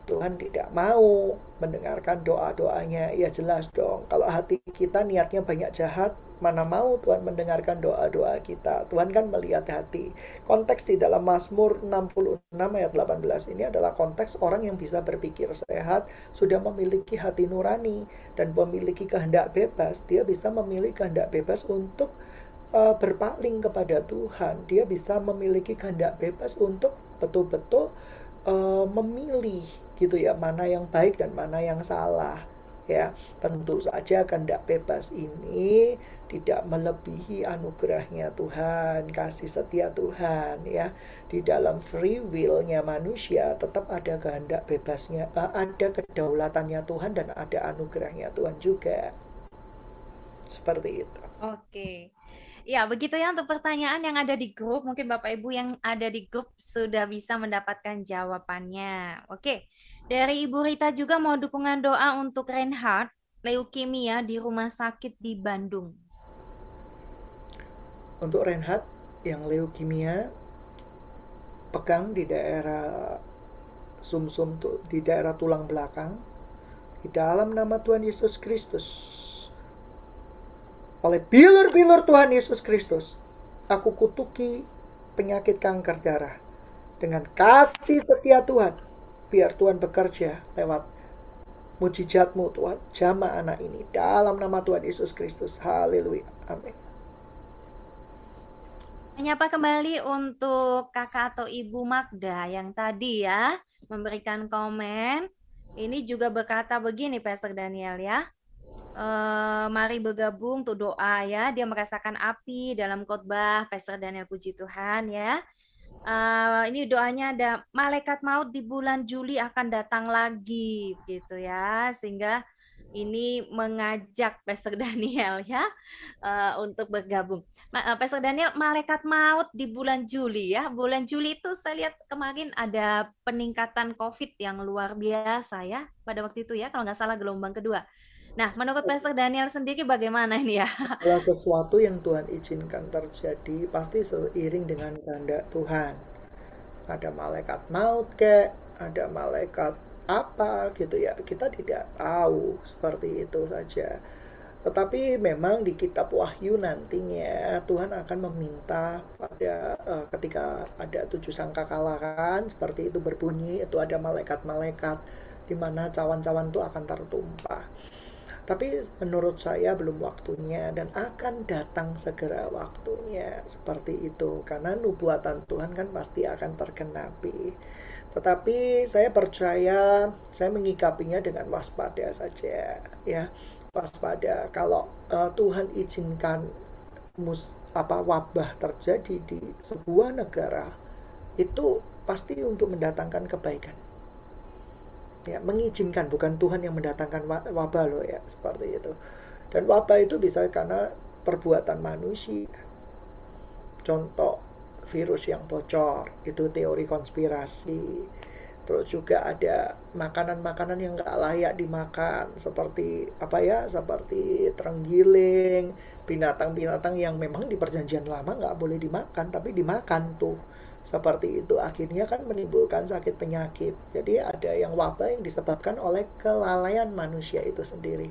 Tuhan tidak mau mendengarkan doa-doanya. Ya jelas dong, kalau hati kita niatnya banyak jahat, mana mau Tuhan mendengarkan doa-doa kita. Tuhan kan melihat hati. Konteks di dalam Mazmur 66 ayat 18 ini adalah konteks orang yang bisa berpikir sehat, sudah memiliki hati nurani dan memiliki kehendak bebas. Dia bisa memiliki kehendak bebas untuk uh, berpaling kepada Tuhan. Dia bisa memiliki kehendak bebas untuk betul-betul uh, memilih gitu ya mana yang baik dan mana yang salah ya tentu saja kehendak bebas ini tidak melebihi anugerahnya Tuhan kasih setia Tuhan ya di dalam free willnya manusia tetap ada kehendak bebasnya uh, ada kedaulatannya Tuhan dan ada anugerahnya Tuhan juga seperti itu oke Ya, begitu ya untuk pertanyaan yang ada di grup. Mungkin Bapak Ibu yang ada di grup sudah bisa mendapatkan jawabannya. Oke. Dari Ibu Rita juga mau dukungan doa untuk Reinhardt, leukemia di rumah sakit di Bandung. Untuk Reinhardt yang leukemia pegang di daerah sumsum -sum, di daerah tulang belakang di dalam nama Tuhan Yesus Kristus oleh bilur-bilur Tuhan Yesus Kristus, aku kutuki penyakit kanker darah. Dengan kasih setia Tuhan, biar Tuhan bekerja lewat mujizatmu Tuhan. Jama anak ini dalam nama Tuhan Yesus Kristus. Haleluya. Amin. Menyapa kembali untuk kakak atau ibu Magda yang tadi ya memberikan komen. Ini juga berkata begini Pastor Daniel ya. Uh, mari bergabung untuk doa ya. Dia merasakan api dalam khotbah Pastor Daniel Puji Tuhan ya. Uh, ini doanya ada malaikat maut di bulan Juli akan datang lagi gitu ya. Sehingga ini mengajak Pastor Daniel ya uh, untuk bergabung. Uh, Pastor Daniel, malaikat maut di bulan Juli ya. Bulan Juli itu saya lihat kemarin ada peningkatan COVID yang luar biasa ya pada waktu itu ya, kalau nggak salah gelombang kedua. Nah, menurut Pastor Daniel sendiri bagaimana ini ya? Kalau sesuatu yang Tuhan izinkan terjadi, pasti seiring dengan kehendak Tuhan. Ada malaikat maut kek, ada malaikat apa gitu ya kita tidak tahu seperti itu saja tetapi memang di kitab Wahyu nantinya Tuhan akan meminta pada uh, ketika ada tujuh sangka kalahan seperti itu berbunyi itu ada malaikat-malaikat di mana cawan-cawan itu akan tertumpah. Tapi menurut saya belum waktunya dan akan datang segera waktunya seperti itu karena nubuatan Tuhan kan pasti akan tergenapi. Tetapi saya percaya saya mengikapinya dengan waspada saja ya. Waspada kalau uh, Tuhan izinkan mus apa wabah terjadi di sebuah negara itu pasti untuk mendatangkan kebaikan. Ya, mengizinkan bukan Tuhan yang mendatangkan wabah loh ya, seperti itu. Dan wabah itu bisa karena perbuatan manusia. Contoh virus yang bocor itu teori konspirasi terus juga ada makanan-makanan yang nggak layak dimakan seperti apa ya seperti terenggiling binatang-binatang yang memang di perjanjian lama nggak boleh dimakan tapi dimakan tuh seperti itu akhirnya kan menimbulkan sakit penyakit jadi ada yang wabah yang disebabkan oleh kelalaian manusia itu sendiri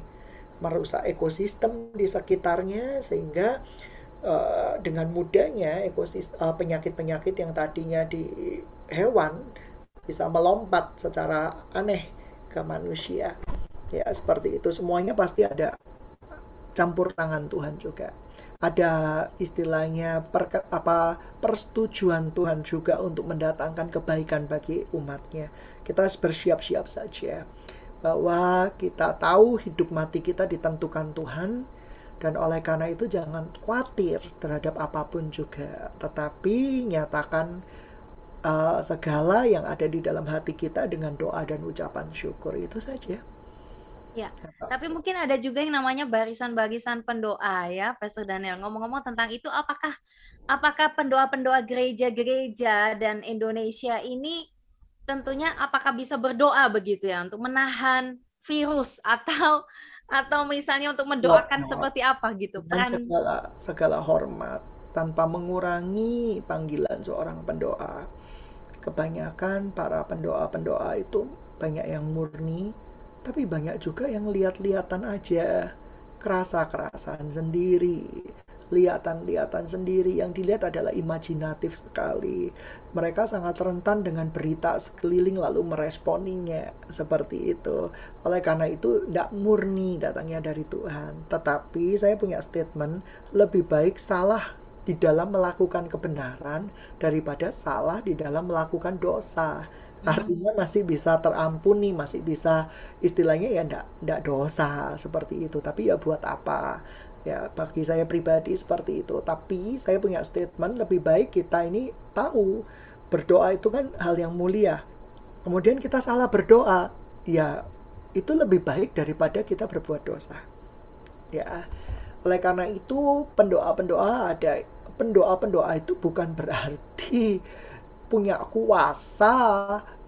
merusak ekosistem di sekitarnya sehingga uh, dengan mudahnya ekosistem uh, penyakit-penyakit yang tadinya di hewan bisa melompat secara aneh ke manusia. Ya, seperti itu semuanya pasti ada campur tangan Tuhan juga. Ada istilahnya per, apa persetujuan Tuhan juga untuk mendatangkan kebaikan bagi umatnya. Kita bersiap-siap saja bahwa kita tahu hidup mati kita ditentukan Tuhan dan oleh karena itu jangan khawatir terhadap apa pun juga, tetapi nyatakan uh, segala yang ada di dalam hati kita dengan doa dan ucapan syukur itu saja. Ya, tapi mungkin ada juga yang namanya barisan-barisan pendoa ya, Pastor Daniel. Ngomong-ngomong tentang itu, apakah apakah pendoa-pendoa gereja-gereja dan Indonesia ini tentunya apakah bisa berdoa begitu ya untuk menahan virus atau atau misalnya untuk mendoakan seperti apa gitu peran segala segala hormat tanpa mengurangi panggilan seorang pendoa. Kebanyakan para pendoa-pendoa itu banyak yang murni tapi banyak juga yang lihat-lihatan aja kerasa-kerasan sendiri lihatan-lihatan sendiri yang dilihat adalah imajinatif sekali. Mereka sangat rentan dengan berita sekeliling lalu meresponinya seperti itu. Oleh karena itu tidak murni datangnya dari Tuhan. Tetapi saya punya statement lebih baik salah di dalam melakukan kebenaran daripada salah di dalam melakukan dosa. Hmm. Artinya masih bisa terampuni, masih bisa istilahnya ya ndak ndak dosa seperti itu. Tapi ya buat apa? Ya, bagi saya pribadi seperti itu. Tapi saya punya statement lebih baik kita ini tahu berdoa itu kan hal yang mulia. Kemudian kita salah berdoa, ya itu lebih baik daripada kita berbuat dosa. Ya. Oleh karena itu pendoa-pendoa ada pendoa-pendoa itu bukan berarti punya kuasa.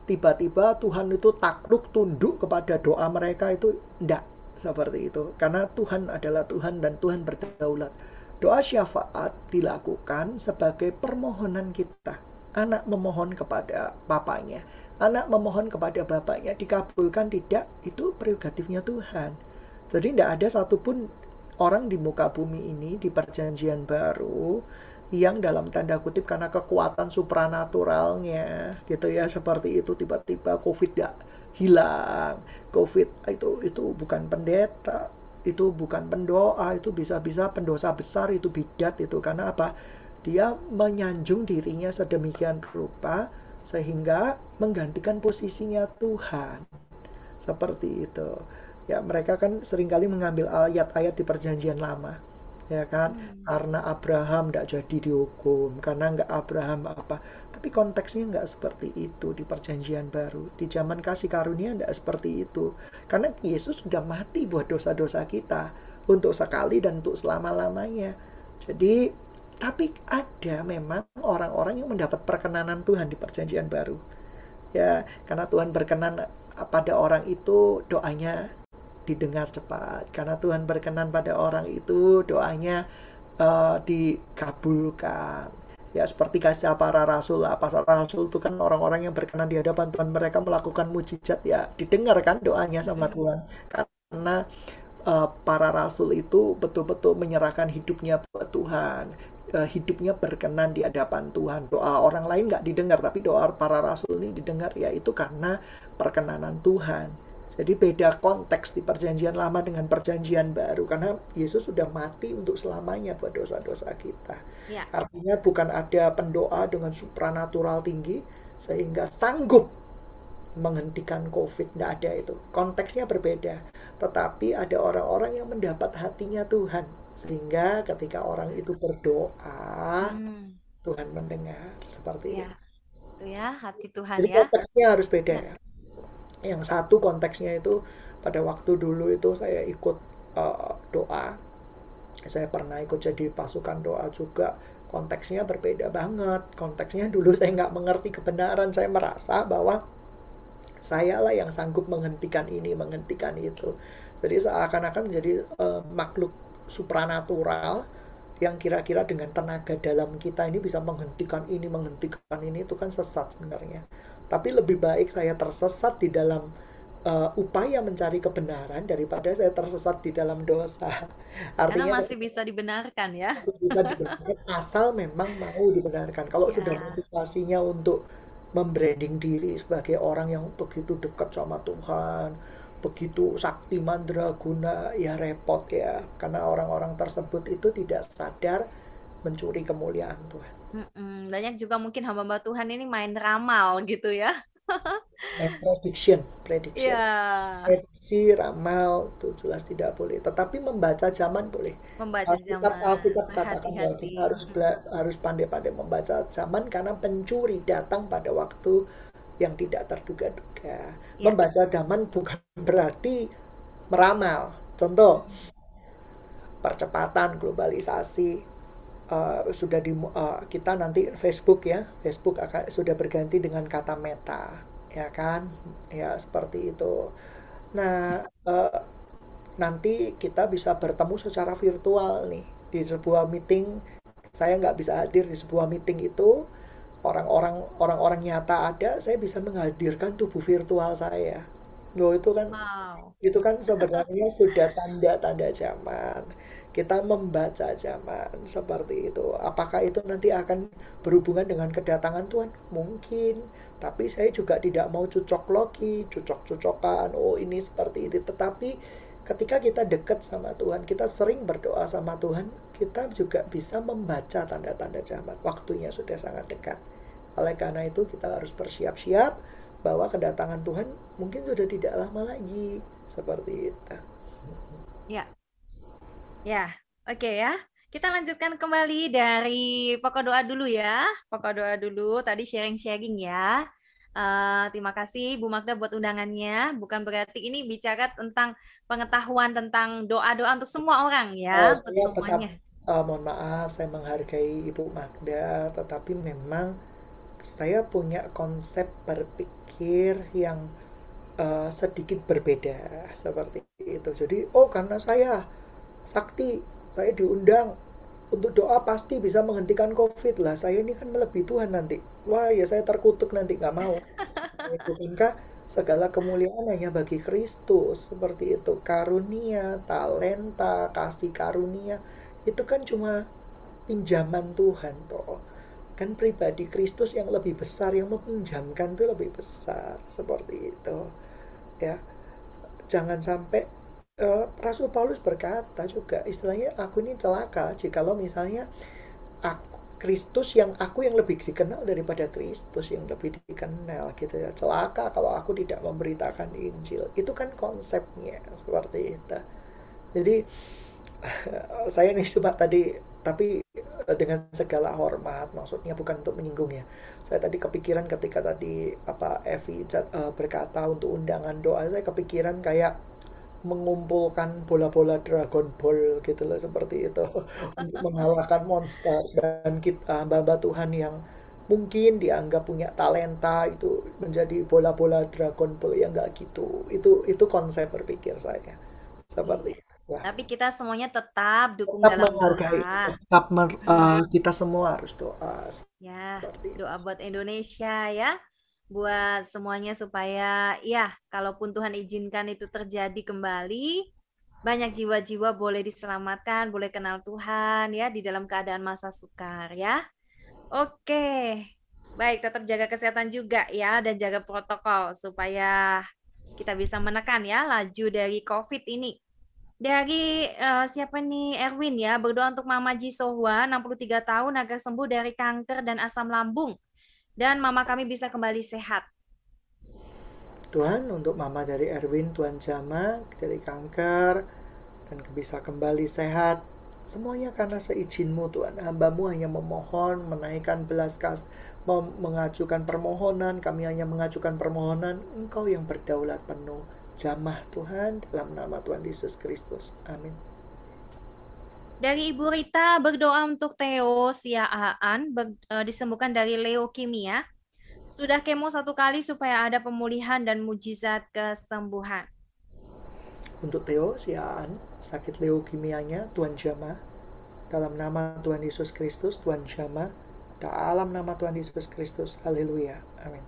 Tiba-tiba Tuhan itu takluk tunduk kepada doa mereka itu tidak seperti itu. Karena Tuhan adalah Tuhan dan Tuhan berdaulat. Doa syafaat dilakukan sebagai permohonan kita. Anak memohon kepada bapaknya. Anak memohon kepada bapaknya dikabulkan tidak itu prerogatifnya Tuhan. Jadi tidak ada satupun orang di muka bumi ini di perjanjian baru yang dalam tanda kutip karena kekuatan supranaturalnya gitu ya seperti itu tiba-tiba covid tidak hilang. Covid itu itu bukan pendeta, itu bukan pendoa, itu bisa-bisa pendosa besar itu bidat itu karena apa? Dia menyanjung dirinya sedemikian rupa sehingga menggantikan posisinya Tuhan. Seperti itu. Ya, mereka kan sering kali mengambil ayat-ayat di perjanjian lama. Ya kan? Hmm. karena Abraham tidak jadi dihukum karena nggak Abraham apa. Tapi konteksnya nggak seperti itu di perjanjian baru. Di zaman kasih karunia nggak seperti itu. Karena Yesus sudah mati buat dosa-dosa kita untuk sekali dan untuk selama-lamanya. Jadi tapi ada memang orang-orang yang mendapat perkenanan Tuhan di perjanjian baru. Ya karena Tuhan berkenan pada orang itu doanya didengar cepat. Karena Tuhan berkenan pada orang itu doanya uh, dikabulkan. Ya seperti kasih para rasul lah. Para rasul itu kan orang-orang yang berkenan di hadapan Tuhan. Mereka melakukan mujizat ya didengar kan doanya sama Tuhan. Karena uh, para rasul itu betul-betul menyerahkan hidupnya buat Tuhan. Uh, hidupnya berkenan di hadapan Tuhan. Doa orang lain nggak didengar tapi doa para rasul ini didengar ya itu karena perkenanan Tuhan jadi beda konteks di perjanjian lama dengan perjanjian baru karena Yesus sudah mati untuk selamanya buat dosa-dosa kita. Ya. Artinya bukan ada pendoa dengan supranatural tinggi sehingga sanggup menghentikan COVID. Tidak ada itu. Konteksnya berbeda. Tetapi ada orang-orang yang mendapat hatinya Tuhan. Sehingga ketika orang itu berdoa, hmm. Tuhan mendengar. Seperti ya. itu. Ya, hati Tuhan Jadi ya. konteksnya harus beda ya. ya yang satu konteksnya itu pada waktu dulu itu saya ikut uh, doa. Saya pernah ikut jadi pasukan doa juga. Konteksnya berbeda banget. Konteksnya dulu saya nggak mengerti kebenaran. Saya merasa bahwa saya lah yang sanggup menghentikan ini menghentikan itu. Jadi seakan-akan menjadi uh, makhluk supranatural yang kira-kira dengan tenaga dalam kita ini bisa menghentikan ini menghentikan ini itu kan sesat sebenarnya tapi lebih baik saya tersesat di dalam uh, upaya mencari kebenaran daripada saya tersesat di dalam dosa. Artinya Karena masih bisa dibenarkan ya. Bisa dibenarkan asal memang mau dibenarkan. Kalau ya. sudah motivasinya untuk membranding diri sebagai orang yang begitu dekat sama Tuhan, begitu sakti mandraguna, ya repot ya. Karena orang-orang tersebut itu tidak sadar mencuri kemuliaan Tuhan. Mm-mm. Banyak juga mungkin hamba-hamba Tuhan ini main ramal gitu ya. prediction, prediction. Yeah. Prediksi, ramal itu jelas tidak boleh. Tetapi membaca zaman boleh. Membaca Alkitab, zaman. Alkitab katakan bahwa kita harus harus pandai-pandai membaca zaman karena pencuri datang pada waktu yang tidak terduga-duga. Yeah. Membaca zaman bukan berarti meramal. Contoh, percepatan globalisasi uh, sudah di uh, kita nanti Facebook ya. Facebook akan sudah berganti dengan kata meta ya kan? Ya seperti itu. Nah uh, nanti kita bisa bertemu secara virtual nih di sebuah meeting. Saya nggak bisa hadir di sebuah meeting itu. Orang-orang orang-orang nyata ada saya bisa menghadirkan tubuh virtual saya. Loh itu kan wow. itu kan sebenarnya sudah tanda-tanda zaman kita membaca zaman seperti itu. Apakah itu nanti akan berhubungan dengan kedatangan Tuhan? Mungkin. Tapi saya juga tidak mau cocok logi, cocok-cocokan. Oh ini seperti itu. Tetapi ketika kita dekat sama Tuhan, kita sering berdoa sama Tuhan, kita juga bisa membaca tanda-tanda zaman. Waktunya sudah sangat dekat. Oleh karena itu kita harus bersiap-siap bahwa kedatangan Tuhan mungkin sudah tidak lama lagi. Seperti itu. Ya, Ya, oke ya. Kita lanjutkan kembali dari pokok doa dulu ya. Pokok doa dulu. Tadi sharing-sharing ya. Uh, terima kasih Bu Magda buat undangannya. Bukan berarti ini bicara tentang pengetahuan tentang doa-doa untuk semua orang ya, oh, untuk semuanya. Tetap, uh, mohon maaf, saya menghargai Ibu Magda, tetapi memang saya punya konsep berpikir yang uh, sedikit berbeda seperti itu. Jadi, oh karena saya sakti saya diundang untuk doa pasti bisa menghentikan covid lah. Saya ini kan melebihi Tuhan nanti. Wah ya saya terkutuk nanti nggak mau. Bukankah segala kemuliaan hanya bagi Kristus. Seperti itu. Karunia talenta kasih karunia. Itu kan cuma pinjaman Tuhan toh. Kan pribadi Kristus yang lebih besar yang meminjamkan itu lebih besar. Seperti itu. Ya. Jangan sampai uh, Rasul Paulus berkata juga istilahnya aku ini celaka jikalau misalnya aku Kristus yang aku yang lebih dikenal daripada Kristus yang lebih dikenal gitu ya. Celaka kalau aku tidak memberitakan Injil. Itu kan konsepnya seperti itu. Jadi saya nih cuma tadi tapi eh, dengan segala hormat maksudnya bukan untuk menyinggung ya. Saya tadi kepikiran ketika tadi apa Evi uh, berkata untuk undangan doa saya kepikiran kayak mengumpulkan bola-bola Dragon Ball gitu loh seperti itu untuk mengalahkan monster dan kita hamba-hamba Tuhan yang mungkin dianggap punya talenta itu menjadi bola-bola Dragon Ball ya nggak gitu itu itu konsep berpikir saya seperti itu Ya. Tapi kita semuanya tetap dukung tetap dalam menghargai, doa. Tetap mer, uh, kita semua harus doa. Ya, doa buat Indonesia ya. Buat semuanya supaya ya, kalaupun Tuhan izinkan itu terjadi kembali, banyak jiwa-jiwa boleh diselamatkan, boleh kenal Tuhan ya di dalam keadaan masa sukar ya. Oke. Baik, tetap jaga kesehatan juga ya dan jaga protokol supaya kita bisa menekan ya laju dari COVID ini. Dari uh, siapa nih Erwin ya, berdoa untuk Mama Jisohwa 63 tahun agar sembuh dari kanker dan asam lambung dan mama kami bisa kembali sehat. Tuhan untuk mama dari Erwin, Tuhan jama dari kanker dan bisa kembali sehat. Semuanya karena seijinmu Tuhan. Hambamu hanya memohon, menaikkan belas kas, mengajukan permohonan. Kami hanya mengajukan permohonan. Engkau yang berdaulat penuh jamah Tuhan dalam nama Tuhan Yesus Kristus. Amin. Dari Ibu Rita berdoa untuk Theo Siaan e, disembuhkan dari leukemia. Sudah kemo satu kali supaya ada pemulihan dan mujizat kesembuhan. Untuk Theo Siaan, sakit leukemianya Tuhan jamah. Dalam nama Tuhan Yesus Kristus, Tuhan jamah. Dalam nama Tuhan Yesus Kristus. Haleluya. Amin.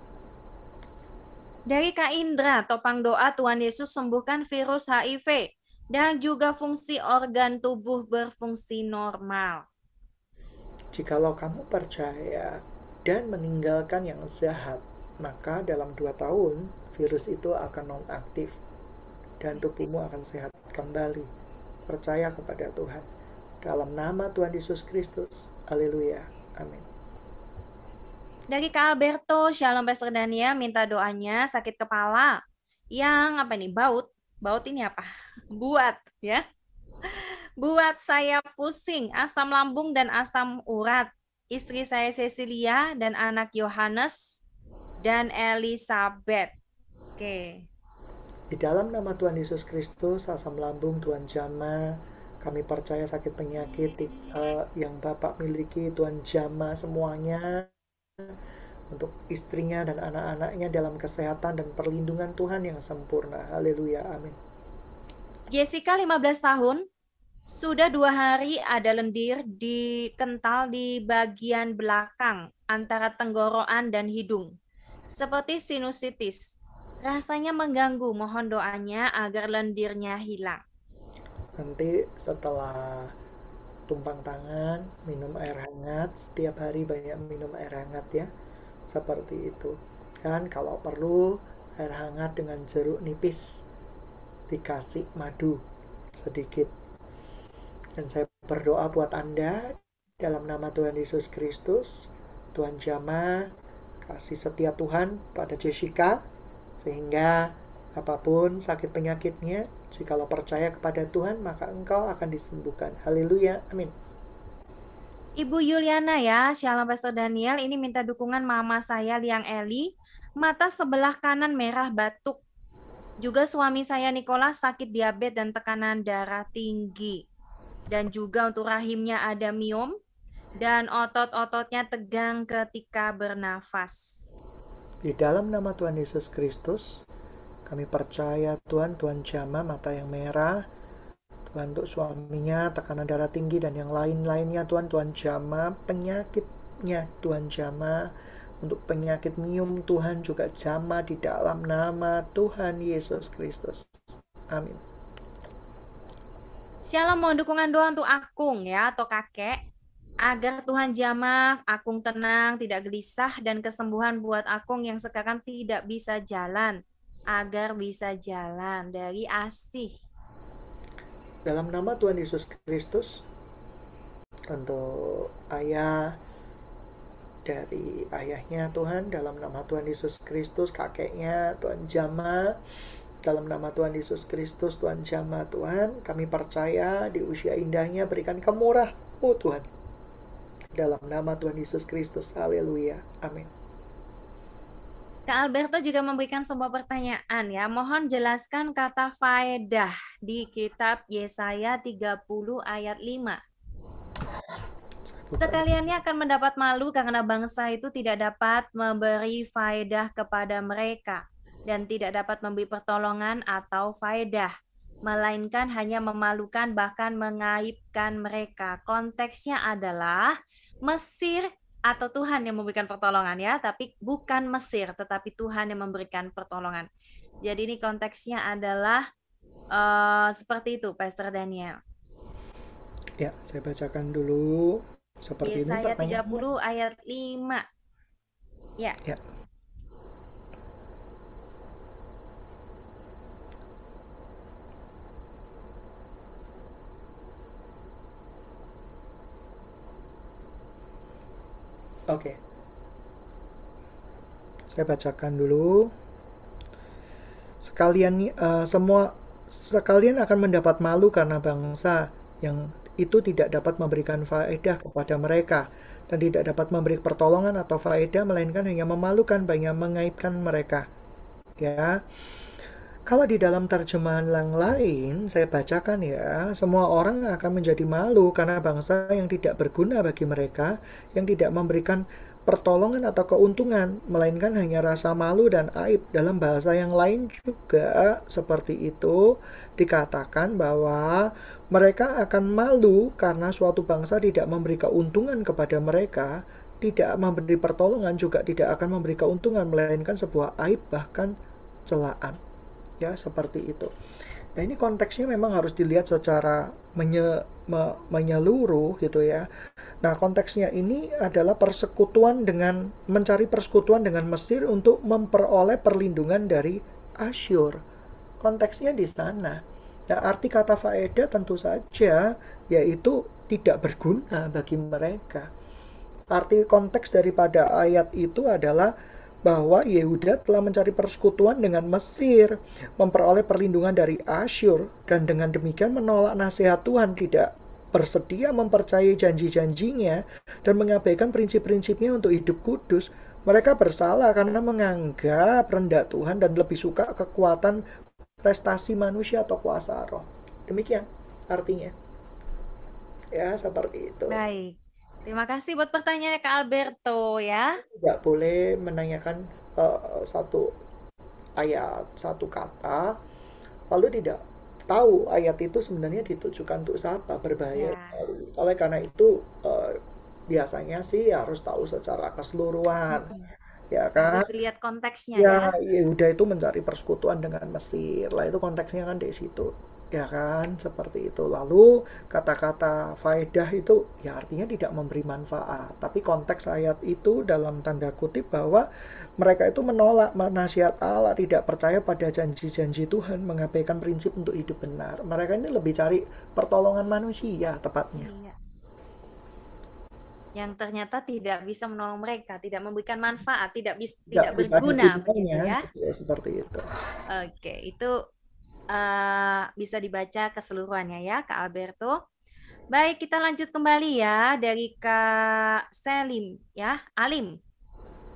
Dari Kak Indra, topang doa Tuhan Yesus sembuhkan virus HIV dan juga fungsi organ tubuh berfungsi normal. Jikalau kamu percaya dan meninggalkan yang jahat, maka dalam dua tahun virus itu akan nonaktif dan tubuhmu akan sehat kembali. Percaya kepada Tuhan. Dalam nama Tuhan Yesus Kristus. Haleluya. Amin. Dari Kak Alberto, Shalom Pastor Dania, minta doanya sakit kepala yang apa nih baut, baut ini apa? Buat ya. Buat saya pusing, asam lambung dan asam urat. Istri saya Cecilia dan anak Yohanes dan Elizabeth. Oke. Di dalam nama Tuhan Yesus Kristus, asam lambung Tuhan jama, kami percaya sakit penyakit uh, yang Bapak miliki Tuhan jama semuanya untuk istrinya dan anak-anaknya dalam kesehatan dan perlindungan Tuhan yang sempurna. Haleluya. Amin. Jessica 15 tahun, sudah dua hari ada lendir di kental di bagian belakang antara tenggorokan dan hidung. Seperti sinusitis. Rasanya mengganggu, mohon doanya agar lendirnya hilang. Nanti setelah tumpang tangan, minum air hangat, setiap hari banyak minum air hangat ya. Seperti itu. Dan kalau perlu air hangat dengan jeruk nipis dikasih madu sedikit. Dan saya berdoa buat Anda dalam nama Tuhan Yesus Kristus, Tuhan Jama, kasih setia Tuhan pada Jessica, sehingga apa pun sakit penyakitnya, Jikalau percaya kepada Tuhan, maka engkau akan disembuhkan. Haleluya. Amin. Ibu Yuliana ya, Shalom Pastor Daniel, ini minta dukungan mama saya Liang Eli, mata sebelah kanan merah batuk. Juga suami saya Nicholas sakit diabetes dan tekanan darah tinggi. Dan juga untuk rahimnya ada miom dan otot-ototnya tegang ketika bernafas. Di dalam nama Tuhan Yesus Kristus, kami percaya Tuhan, Tuhan jama mata yang merah, Tuhan untuk suaminya, tekanan darah tinggi dan yang lain-lainnya Tuhan, Tuhan jama penyakitnya, Tuhan jama untuk penyakit mium Tuhan juga jama di dalam nama Tuhan Yesus Kristus. Amin. Shalom mohon dukungan doa untuk Akung ya atau kakek agar Tuhan jamah, Akung tenang, tidak gelisah dan kesembuhan buat Akung yang sekarang tidak bisa jalan agar bisa jalan dari asih. Dalam nama Tuhan Yesus Kristus, untuk ayah dari ayahnya Tuhan, dalam nama Tuhan Yesus Kristus, kakeknya Tuhan Jama, Dalam nama Tuhan Yesus Kristus, Tuhan Jama Tuhan, kami percaya di usia indahnya berikan kemurah-Mu Tuhan. Dalam nama Tuhan Yesus Kristus, haleluya. Amin. Kak Alberto juga memberikan sebuah pertanyaan ya. Mohon jelaskan kata faedah di kitab Yesaya 30 ayat 5. Sekaliannya akan mendapat malu karena bangsa itu tidak dapat memberi faedah kepada mereka dan tidak dapat memberi pertolongan atau faedah, melainkan hanya memalukan bahkan mengaibkan mereka. Konteksnya adalah Mesir atau Tuhan yang memberikan pertolongan ya, tapi bukan Mesir, tetapi Tuhan yang memberikan pertolongan. Jadi ini konteksnya adalah uh, seperti itu, Pastor Daniel. Ya, saya bacakan dulu. Seperti Yesaya ini 30 ayat 5. Ya. Ya. Oke. Saya bacakan dulu. Sekalian uh, semua sekalian akan mendapat malu karena bangsa yang itu tidak dapat memberikan faedah kepada mereka dan tidak dapat memberi pertolongan atau faedah melainkan hanya memalukan banyak mengaibkan mereka. Ya. Kalau di dalam terjemahan yang lain, saya bacakan ya, semua orang akan menjadi malu karena bangsa yang tidak berguna bagi mereka, yang tidak memberikan pertolongan atau keuntungan, melainkan hanya rasa malu dan aib. Dalam bahasa yang lain juga seperti itu dikatakan bahwa mereka akan malu karena suatu bangsa tidak memberi keuntungan kepada mereka, tidak memberi pertolongan juga tidak akan memberi keuntungan, melainkan sebuah aib bahkan celaan ya seperti itu. Nah ini konteksnya memang harus dilihat secara menye, me, menyeluruh gitu ya. Nah konteksnya ini adalah persekutuan dengan mencari persekutuan dengan Mesir untuk memperoleh perlindungan dari Asyur. Konteksnya di sana. Ya, arti kata faedah tentu saja yaitu tidak berguna bagi mereka. Arti konteks daripada ayat itu adalah bahwa Yehuda telah mencari persekutuan dengan Mesir, memperoleh perlindungan dari Asyur, dan dengan demikian menolak nasihat Tuhan tidak bersedia mempercayai janji-janjinya dan mengabaikan prinsip-prinsipnya untuk hidup kudus. Mereka bersalah karena menganggap rendah Tuhan dan lebih suka kekuatan prestasi manusia atau kuasa roh. Demikian artinya. Ya, seperti itu. Baik. Terima kasih buat pertanyaannya Kak Alberto ya. Tidak boleh menanyakan uh, satu ayat, satu kata, lalu tidak tahu ayat itu sebenarnya ditujukan untuk siapa, berbahaya. Ya. Oleh karena itu uh, biasanya sih harus tahu secara keseluruhan. Hmm. Ya kan? Harus lihat konteksnya ya. Ya, udah itu mencari persekutuan dengan Mesir. Lah itu konteksnya kan di situ ya kan seperti itu lalu kata-kata faedah itu ya artinya tidak memberi manfaat tapi konteks ayat itu dalam tanda kutip bahwa mereka itu menolak nasihat Allah tidak percaya pada janji-janji Tuhan mengabaikan prinsip untuk hidup benar mereka ini lebih cari pertolongan manusia tepatnya iya. yang ternyata tidak bisa menolong mereka, tidak memberikan manfaat, tidak bisa tidak, tidak berguna begitu ya. ya. Seperti itu. Oke, itu uh, bisa dibaca keseluruhannya ya Kak Alberto. Baik, kita lanjut kembali ya dari Kak Selim ya, Alim.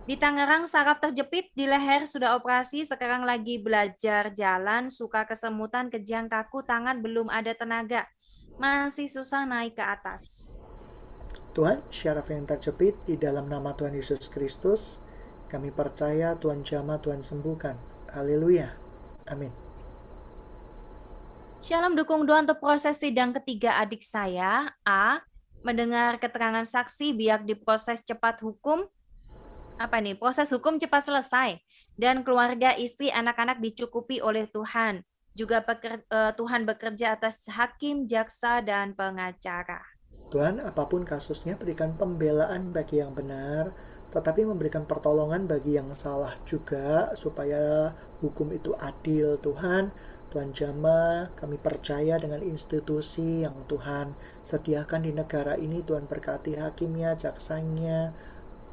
Di Tangerang saraf terjepit, di leher sudah operasi, sekarang lagi belajar jalan, suka kesemutan, kejang kaku, tangan belum ada tenaga. Masih susah naik ke atas. Tuhan, syaraf yang terjepit di dalam nama Tuhan Yesus Kristus, kami percaya Tuhan jama, Tuhan sembuhkan. Haleluya. Amin. Shalom dukung doa untuk proses sidang ketiga adik saya. A. Mendengar keterangan saksi biar diproses cepat hukum. Apa nih? Proses hukum cepat selesai. Dan keluarga, istri, anak-anak dicukupi oleh Tuhan. Juga peker, uh, Tuhan bekerja atas hakim, jaksa, dan pengacara. Tuhan, apa pun kasusnya, berikan pembelaan bagi yang benar, tetapi memberikan pertolongan bagi yang salah juga, supaya hukum itu adil. Tuhan, Tuhan Jama, kami percaya dengan institusi yang Tuhan sediakan di negara ini. Tuhan berkati hakimnya, jaksanya,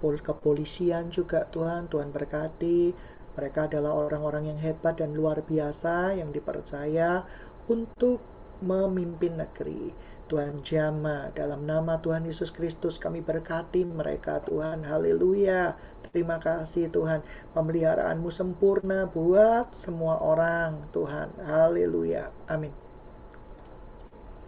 kepolisian juga Tuhan. Tuhan berkati Mereka adalah orang-orang yang hebat dan luar biasa yang dipercaya untuk memimpin negeri. Tuhan jama dalam nama Tuhan Yesus Kristus kami berkati mereka Tuhan. Haleluya. Terima kasih Tuhan. Pemeliharaanmu sempurna buat semua orang Tuhan. Haleluya. Amin.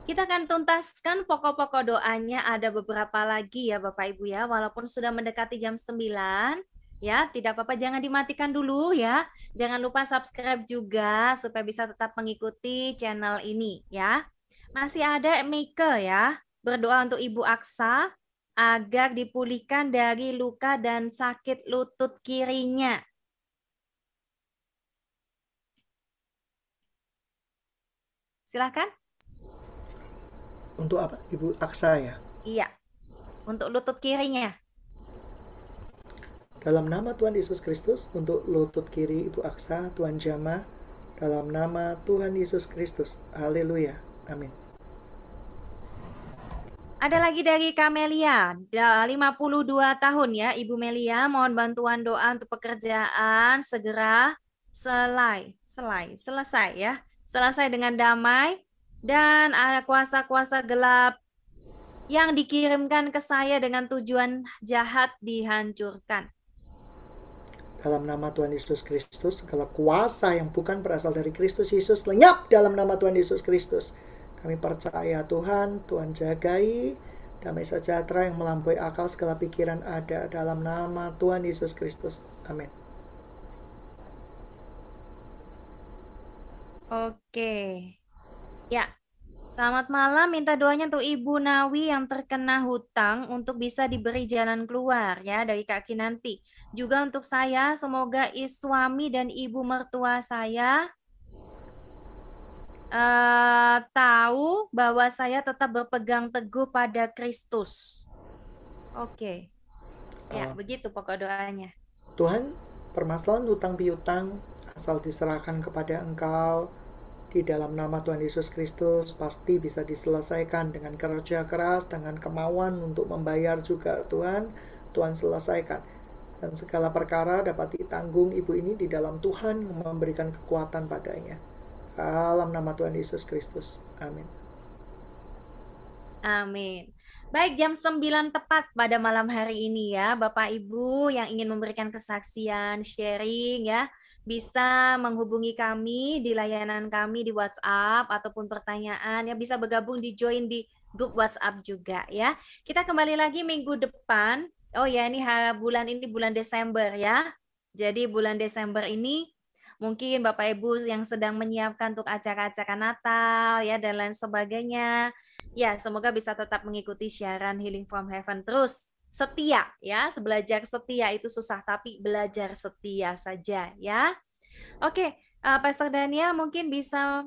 Kita akan tuntaskan pokok-pokok doanya. Ada beberapa lagi ya Bapak Ibu ya. Walaupun sudah mendekati jam 9 ya tidak apa-apa jangan dimatikan dulu ya. Jangan lupa subscribe juga supaya bisa tetap mengikuti channel ini ya. Masih ada Mika ya berdoa untuk Ibu Aksa agar dipulihkan dari luka dan sakit lutut kirinya. Silakan. Untuk apa? Ibu Aksa ya? Iya untuk lutut kirinya dalam nama Tuhan Yesus Kristus, untuk lutut kiri Ibu Aksa, Tuhan Jama, dalam nama Tuhan Yesus Kristus. Haleluya. Amin. Ada lagi dari Kamelia, 52 tahun ya Ibu Melia, mohon bantuan doa untuk pekerjaan segera selai, selai, selesai ya. Selesai dengan damai dan ada kuasa-kuasa gelap yang dikirimkan ke saya dengan tujuan jahat dihancurkan. Dalam nama Tuhan Yesus Kristus, segala kuasa yang bukan berasal dari Kristus Yesus lenyap dalam nama Tuhan Yesus Kristus. Kami percaya Tuhan, Tuhan jagai damai sejahtera yang melampaui akal segala pikiran ada dalam nama Tuhan Yesus Kristus. Amin. Oke. Ya, Selamat malam, minta doanya untuk Ibu Nawi yang terkena hutang untuk bisa diberi jalan keluar ya dari kaki nanti. Juga untuk saya, semoga suami dan ibu mertua saya uh, tahu bahwa saya tetap berpegang teguh pada Kristus. Oke. Okay. Ya, uh, begitu pokok doanya. Tuhan, permasalahan hutang piutang asal diserahkan kepada Engkau di dalam nama Tuhan Yesus Kristus pasti bisa diselesaikan dengan kerja keras, dengan kemauan untuk membayar juga Tuhan, Tuhan selesaikan. Dan segala perkara dapat ditanggung ibu ini di dalam Tuhan yang memberikan kekuatan padanya. Dalam nama Tuhan Yesus Kristus. Amin. Amin. Baik, jam 9 tepat pada malam hari ini ya, Bapak Ibu yang ingin memberikan kesaksian, sharing ya bisa menghubungi kami di layanan kami di WhatsApp ataupun pertanyaan ya bisa bergabung di join di grup WhatsApp juga ya. Kita kembali lagi minggu depan. Oh ya ini bulan ini bulan Desember ya. Jadi bulan Desember ini mungkin Bapak Ibu yang sedang menyiapkan untuk acara-acara Natal ya dan lain sebagainya. Ya, semoga bisa tetap mengikuti siaran Healing from Heaven terus setia ya. Belajar setia itu susah tapi belajar setia saja ya. Oke uh, Pastor Daniel mungkin bisa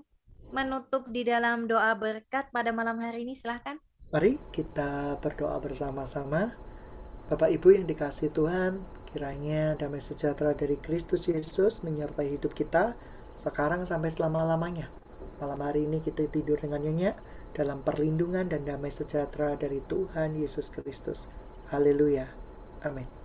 menutup di dalam doa berkat pada malam hari ini silahkan. Mari kita berdoa bersama-sama. Bapak Ibu yang dikasih Tuhan kiranya damai sejahtera dari Kristus Yesus menyertai hidup kita sekarang sampai selama-lamanya. Malam hari ini kita tidur dengan nyenyak dalam perlindungan dan damai sejahtera dari Tuhan Yesus Kristus. Haleluya. Amin.